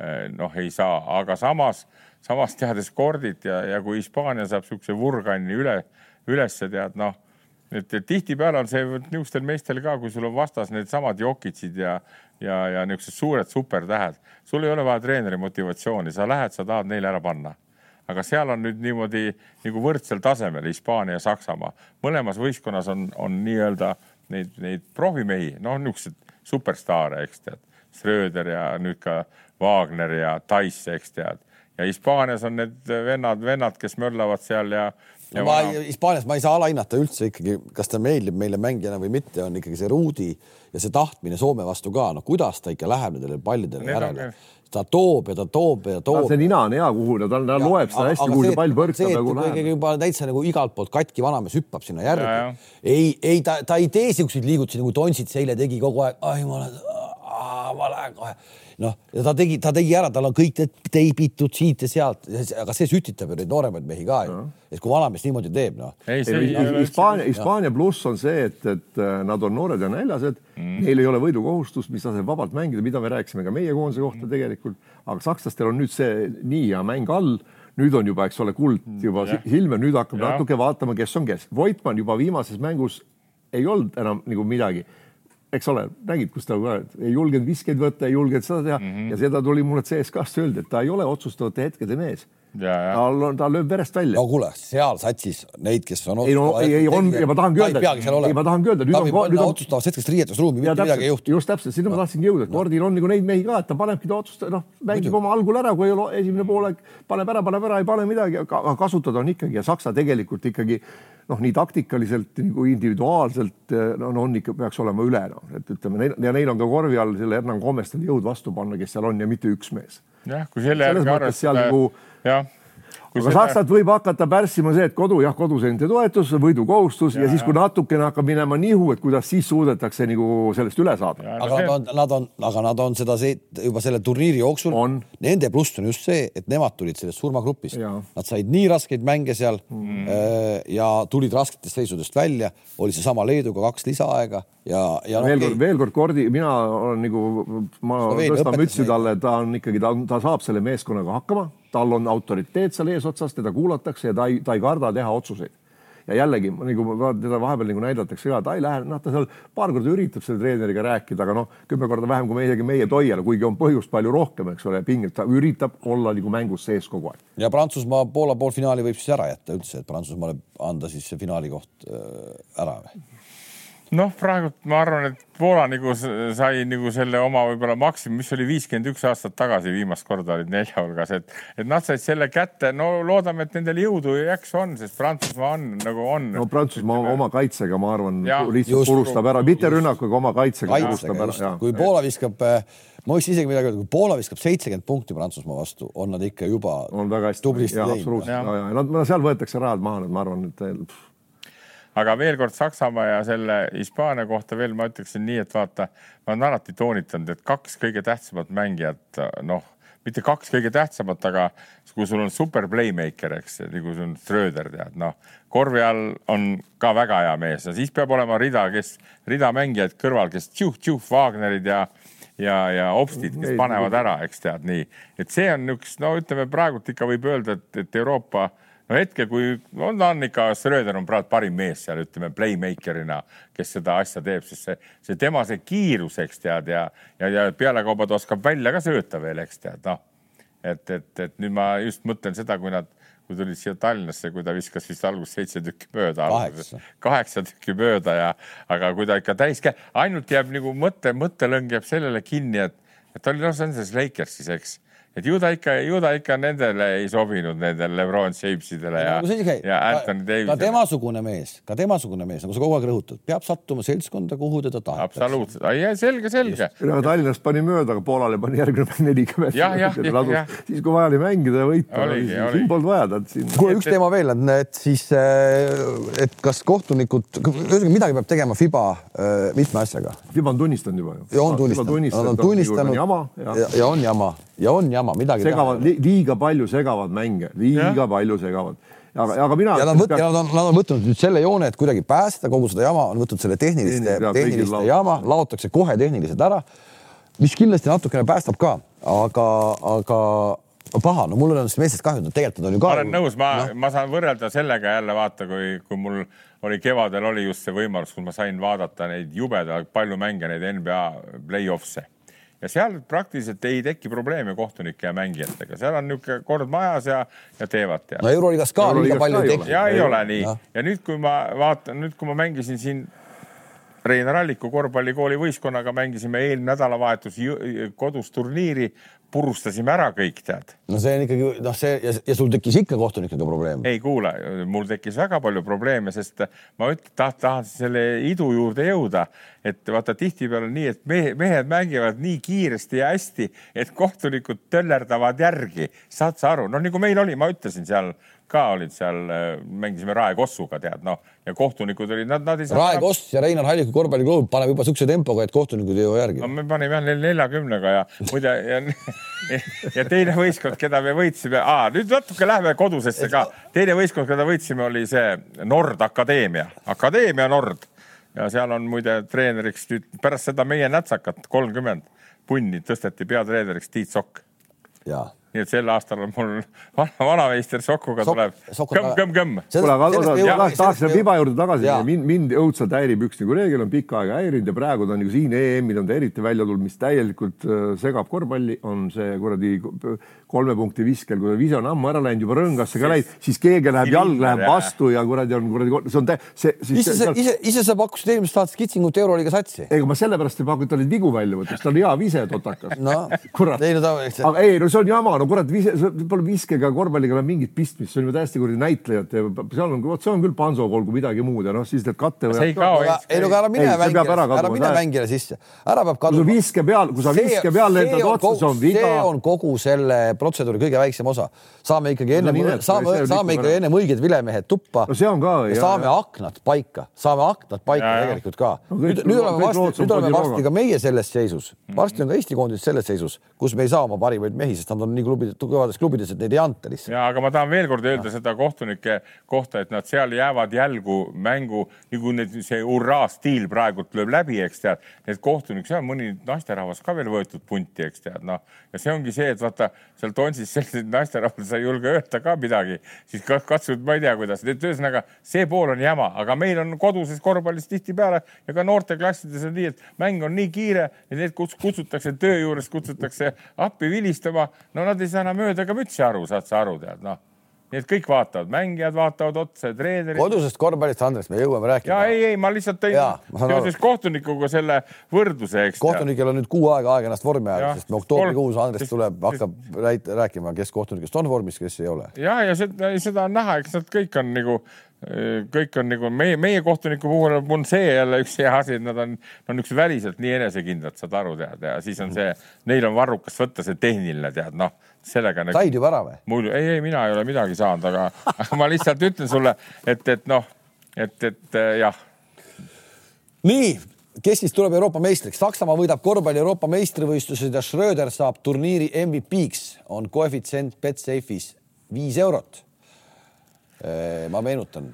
eh, noh, ei saa, aga samas, samas teades kordit ja, ja kui Hispaania saab niisuguse vurganni üle, ülesse tead noh et, tihtipeale on see niisugustel meestel ka, kui sul on vastas needsamad Jokitsid ja, ja, ja niisugused suured supertähed, sul ei ole vaja treeneri motivatsiooni, sa lähed, sa tahad neile ära panna. aga seal on nüüd niimoodi nagu võrdsel tasemel Hispaania ja Saksamaa, mõlemas võistkonnas on, on nii-öelda neid, neid profimehi, noh, niisuguseid superstaare, eks tead. Schröder ja nüüd ka Wagner ja Taisse, eks tead. ja Hispaanias on need vennad, vennad, kes möllavad seal ja ma Hispaanias ma ei saa alahinnata üldse ikkagi, kas ta meeldib meile mängijana või mitte, on ikkagi see Rudi ja see tahtmine Soome vastu ka, no kuidas ta ikka läheb nendele pallidele järele ta toob ja ta toob ja toob. see nina on hea kuhu, ta, ta loeb seda hästi, kuhu see pall põrkab nagu läheb. juba täitsa nagu igalt poolt katki vanamees hüppab sinna järgi. ei, ei ta, ta ei tee siukseid liigutusi nagu Tonsits eile tegi kogu aeg, ai ma olen, ma lähen kohe noh, ja ta tegi, ta tegi ära, tal on kõik need teibitud siit ja sealt, aga see sütitab ju neid nooremaid mehi ka ju. et kui vanamees niimoodi teeb, noh. Hispaania, Hispaania pluss on see, et, et äh, nad on noored ja näljased mm., neil ei ole võidukohustust, mis laseb vabalt mängida, mida me rääkisime ka meie koondise kohta mm. tegelikult, aga sakslastel on nüüd see nii hea mäng all nüüd on juba, eks ole, kuld mm, juba ja. Hilmer, nüüd hakkab ja. natuke vaatama, kes on kes. Voitmann juba viimases mängus ei olnud enam nagu midagi eks ole, nägid, kus ta ei julgenud viskeid võtta, ei julgenud seda teha mm -hmm. ja seda tuli mulle CSKA-st öelda, et ta ei ole otsustavate hetkede mees. Tal on, ta lööb verest välja. no kuule, seal satsis neid, kes on. ei no ei, ei on ja ma tahangi öelda, ei ma tahangi öelda, nüüd on, nüüd on otsustavast hetkest riietusruumi, mitte midagi ei juhtu. just täpselt, sinna ma tahtsingi jõuda, et Kordil on nagu neid mehi ka, et ta panebki ta otsusta, noh, mängib oma algul ära, kui ei ole esimene poolek, paneb ära, paneb ära, ei pane midagi, aga kasutada on ikkagi ja Saksa tegelikult ikkagi noh, nii taktikaliselt kui individuaalselt no, no on ikka, peaks olema üle, noh, et ütleme ja neil on ka korvi all selle Hernan Gomestel jõud vastu panna, kes seal on ja mitte üks mees. Jah, kui selle järgi arvestada, nagu, jah aga seda... Saksat võib hakata pärssima see, et kodu jah, koduseendi toetus, võidukohustus ja, ja siis, kui natukene hakkab minema nihu, et kuidas siis suudetakse nagu sellest üle saada. aga nad on, nad on, aga nad on seda see, juba selle turniiri jooksul, nende pluss on just see, et nemad tulid sellest surmagrupist, nad said nii raskeid mänge seal mm. ja tulid rasketest seisudest välja, oli seesama Leeduga kaks lisaaega ja, ja veel kord, veel kord Kordi, mina olen nagu, ma tõstan mütsi talle, ta on ikkagi, ta, ta saab selle meeskonnaga hakkama. Tal on autoriteet seal eesotsas, teda kuulatakse ja ta ei, ta ei karda teha otsuseid. ja jällegi nagu teda vahepeal nagu näidatakse ka, ta ei lähe, noh, ta seal paar korda üritab selle treeneriga rääkida, aga noh, kümme korda vähem kui meiegi meie Toiale, kuigi on põhjust palju rohkem, eks ole, pingilt, ta üritab olla nagu mängus sees kogu aeg. ja Prantsusmaa Poola poolfinaali võib siis ära jätta üldse, et Prantsusmaale anda siis see finaali koht äh, ära või? Noh, praegult ma arvan, et Poola nagu sai nagu selle oma võib-olla maksimum, mis oli viiskümmend üks aastat tagasi viimast korda olid nelja hulgas, et, et nad said selle kätte. no loodame, et nendel jõudu ja jaksu on, sest Prantsusmaa on nagu on. no Prantsusmaa oma, oma kaitsega, ma arvan, lihtsalt purustab ära, mitte rünnakuga, oma kaitsega purustab ära. kui Poola viskab ma võiks isegi midagi öelda, kui Poola viskab seitsekümmend punkti Prantsusmaa vastu, on nad ikka juba on väga hästi. tublisti teinud. Nad, seal võetakse rajad maha, ma arvan, et pff aga veel kord Saksamaa ja selle Hispaania kohta veel ma ütleksin nii, et vaata, ma olen alati toonitanud, et kaks kõige tähtsamat mängijat, noh, mitte kaks kõige tähtsamat, aga kui sul on super playmaker, eks, nagu sul on Schröder, tead, noh, korvi all on ka väga hea mees ja siis peab olema rida, kes, rida mängijaid kõrval, kes tšuh-tšuh Wagnerid ja ja, ja obstid, kes panevad ära, eks tead nii, et see on üks, no ütleme praegult ikka võib öelda, et, et Euroopa no hetkel, kui on, on ikka, Schröder on praegu parim mees seal, ütleme playmaker'ina, kes seda asja teeb, sest see, see tema see kiirus, eks tead ja, ja, ja pealekauba ta oskab välja ka sööta veel, eks tead, noh. et, et, et nüüd ma just mõtlen seda, kui nad, kui tulid siia Tallinnasse, kui ta viskas vist alguses seitse tükki mööda, kaheksa tükki mööda ja, aga kui ta ikka täis käib, ainult jääb nagu mõte, mõttelõng jääb sellele kinni, et, et ta oli Los Angeles Lakersis, eks et ju ta ikka, ju ta ikka nendele ei sobinud, nendele Lebron Jamesidele ja, ja, ja Anthony Davisele. ka temasugune mees, ka temasugune mees, nagu sa kogu aeg rõhutad, peab sattuma seltskonda, kuhu teda tahetakse. absoluutselt, selge, selge. Tallinnast pani mööda, aga Poolale pani järgmine nelikümmend. siis, kui vaja oli mängida ja võita, siin polnud vaja tad siin. kuule, üks teema veel, et siis, äh, et kas kohtunikud, ühesõnaga midagi peab tegema Fiba äh, mitme asjaga. Fiba on tunnistanud juba ju. ja on tunnistanud, nad on tunnistanud ja, ja on jama ja on jama, midagi segavad, liiga palju segavad mänge, liiga ja. palju segavad. aga, aga mina. ja nad, võt, peaks... ja nad on, nad on võtnud nüüd selle joone, et kuidagi päästa kogu seda jama, on võtnud selle tehniliste, tehniliste jama, laotakse kohe tehniliselt ära, mis kindlasti natukene päästab ka, aga, aga paha, no mul on nendest meestest kahju, tegelikult nad on ju ka. ma olen nõus, ma no., ma saan võrrelda sellega jälle vaata, kui, kui mul oli kevadel oli just see võimalus, kus ma sain vaadata neid jubedalt palju mänge, neid NBA play-off'e ja seal praktiliselt ei teki probleeme kohtunike ja mängijatega, seal on niisugune kord majas ja, ja teevad tead. no Euroliigas ka liiga palju ei teki. ja ei ole nii ja. ja nüüd, kui ma vaatan, nüüd kui ma mängisin siin Reinar Alliku korvpallikooli võistkonnaga mängisime eelmine nädalavahetus kodus turniiri purustasime ära kõik, tead. no see on ikkagi noh, see ja, ja sul tekkis ikka kohtunikega probleem? ei kuule, mul tekkis väga palju probleeme, sest ma ütlen, taht-, tahan selle idu juurde jõuda, et vaata tihtipeale nii, et mehe, mehed mängivad nii kiiresti ja hästi, et kohtunikud töllerdavad järgi. saad sa aru, noh nagu meil oli, ma ütlesin seal ka olid seal, mängisime Rae Kossuga, tead noh, ja kohtunikud olid, nad, nad ei saa. Rae Koss ja Reinar Halliku korvpalliklubi paneb juba siukse tempoga, et kohtunikud ei jõua järgi. no me panime jah neljakümnega ja muide ja, ja teine võistkond, keda me võitsime, nüüd natuke läheme kodusesse ka. teine võistkond, keda võitsime, oli see Nord Akadeemia, Akadeemia Nord ja seal on muide treeneriks nüüd pärast seda meie nätsakat kolmkümmend punni tõsteti peatreeneriks Tiit Sokk. jaa nii et sel aastal on mul vana, vanameister Sokuga Sok, tuleb. Kõmm-kõmm-kõmm. kuule, aga tahaks selle Piba juurde tagasi, mind, mind õudselt häirib üks nagu reegel on pikka aega häirinud ja praegu ta on nagu siin EM-il on ta eriti välja tulnud, mis täielikult äh, segab korvpalli, on see kuradi kolme punkti viskel, kui vise on ammu ära läinud, juba rõngasse ka läinud, siis keegi läheb, jalg läheb vastu ja kuradi on kuradi, see on tä-, see, ise sa, ise, ise sa pakkusid eelmist aastat kitsingut Euroliiga satsi. ega ma sellepärast ei paku, et ta oli vigu välja võtnud, ta on hea vise totakas. no kurat. ei no ta. aga ei, no see on jama, no kurat, vise, pole viskega korvpalliga enam mingit pistmist, see on juba täiesti kuradi näitlejad ja seal on, vot see on küll Panso olgu midagi muud ja noh, siis need katte. ei no aga ära mine mängijale, ära mine mängijale sisse, ära peab kaduma. viske peal, kui sa viske peal lendad otsa, see on viga. see on kogu selle protseduuri kõige väiksem osa. saame ikkagi enne no,, saame, saame ikka ennem õiged vilemehed tuppa no,. see on ka. saame aknad paika, saame aknad paika ja, tegelikult ka no,. nüüd, nüüd oleme varsti, nüüd oleme varsti ka meie selles seisus, varsti on ka Eesti koondis selles seisus, kus me ei saa oma parimaid mehi, sest nad on nii klubid, tugevates klubides, et neid ei anta lihtsalt. ja aga ma tahan veel kord öelda ja. seda kohtunike kohta, et nad seal jäävad jälgu mängu, nagu need, see hurraa stiil praegult lööb läbi, eks tead, need kohtunikud, seal on mõni naisterahvas ka veel võetud punti, eks tead, noh ja see ongi see, et vaata seal Tonsis sellised naisterahvad, sa ei julge öelda ka midagi, siis katsud, ma ei tea, kuidas, et ühesõnaga see pool on jama, aga meil on koduses korvpallis tihtipeale ja ka noorteklassides on nii, et mäng on nii kiire ja need kutsutakse töö juures, kutsutakse appi vilistama. no nad ei saa enam mööda ka mütsi aru, saad sa aru, tead noh nii et kõik vaatavad, mängijad vaatavad otsa, treenerid. kodusest korvpallist, Andres, me jõuame rääkima. ja ei, ei, ma lihtsalt tõin seoses kohtunikuga selle võrdluse, eks. kohtunikel on nüüd kuu aega aega ennast vormi ajada, sest oktoobrikuus Andres tuleb, hakkab rääkima, kes kohtunikest on vormis, kes ei ole. ja, ja seda, seda on näha, eks nad kõik on nagu kõik on nagu meie, meie kohtuniku puhul on see jälle üks hea asi, et nad on, on niisugused väliselt nii enesekindlad, saad aru, tead, ja siis on see, neil on varrukas võtta see tehniline, tead, noh, sellega nagu.... said juba ära või? mul, ei, ei, mina ei ole midagi saanud, aga, ma lihtsalt ütlen sulle, et, et noh, et, et jah. nii, kes siis tuleb Euroopa meistriks? Saksamaa võidab korvpalli Euroopa meistrivõistlused ja Schröder saab turniiri MVP-ks, on koefitsient Betsafe'is viis eurot Äh, ma meenutan,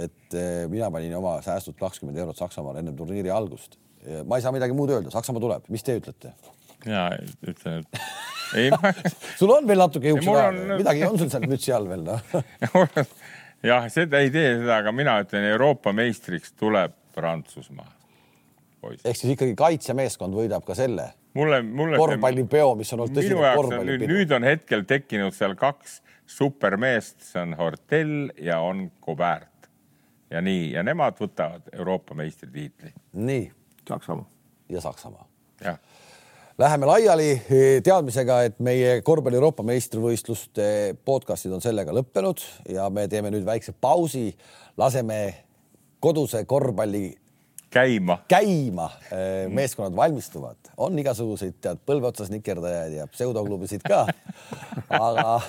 et äh, mina panin oma säästud kakskümmend eurot Saksamaale ennem turniiri algust. ma ei saa midagi muud öelda, Saksamaa tuleb, mis te ütlete? Ja ütlen, et ei ma... sul on veel natuke juukse ka on..., midagi on sul seal mütsi all veel noh jah, seda ei tee seda, aga mina ütlen, Euroopa meistriks tuleb Prantsusmaa. ehk siis ikkagi kaitsemeeskond võidab ka selle mulle, mulle korvpallipeo, mis on olnud tõsine korvpallipidu. nüüd on hetkel tekkinud seal kaks supermeest, see on Hortell ja on Kobert. ja nii, ja nemad võtavad Euroopa meistritiitli. nii. Saksamaa. ja Saksamaa. Läheme laiali eh, teadmisega, et meie korvpalli Euroopa meistrivõistluste podcast'id on sellega lõppenud ja me teeme nüüd väikse pausi, laseme koduse korvpalli käima, käima. Eh, meeskonnad valmistuvad, on igasuguseid tead põlve otsas nikerdajaid ja pseudoklubisid ka. aga,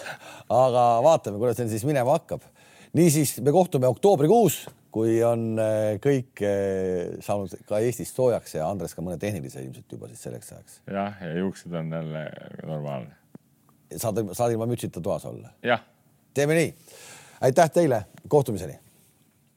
aga vaatame, kuidas neil siis minema hakkab. niisiis, me kohtume oktoobrikuus, kui on eh, kõik eh, saanud ka Eestis soojaks ja Andres ka mõne tehnilise ilmselt juba siis selleks ajaks. jah, ja juuksed on jälle normaalne. saad, saad ilma mütsita toas olla? jah. teeme nii. aitäh teile, kohtumiseni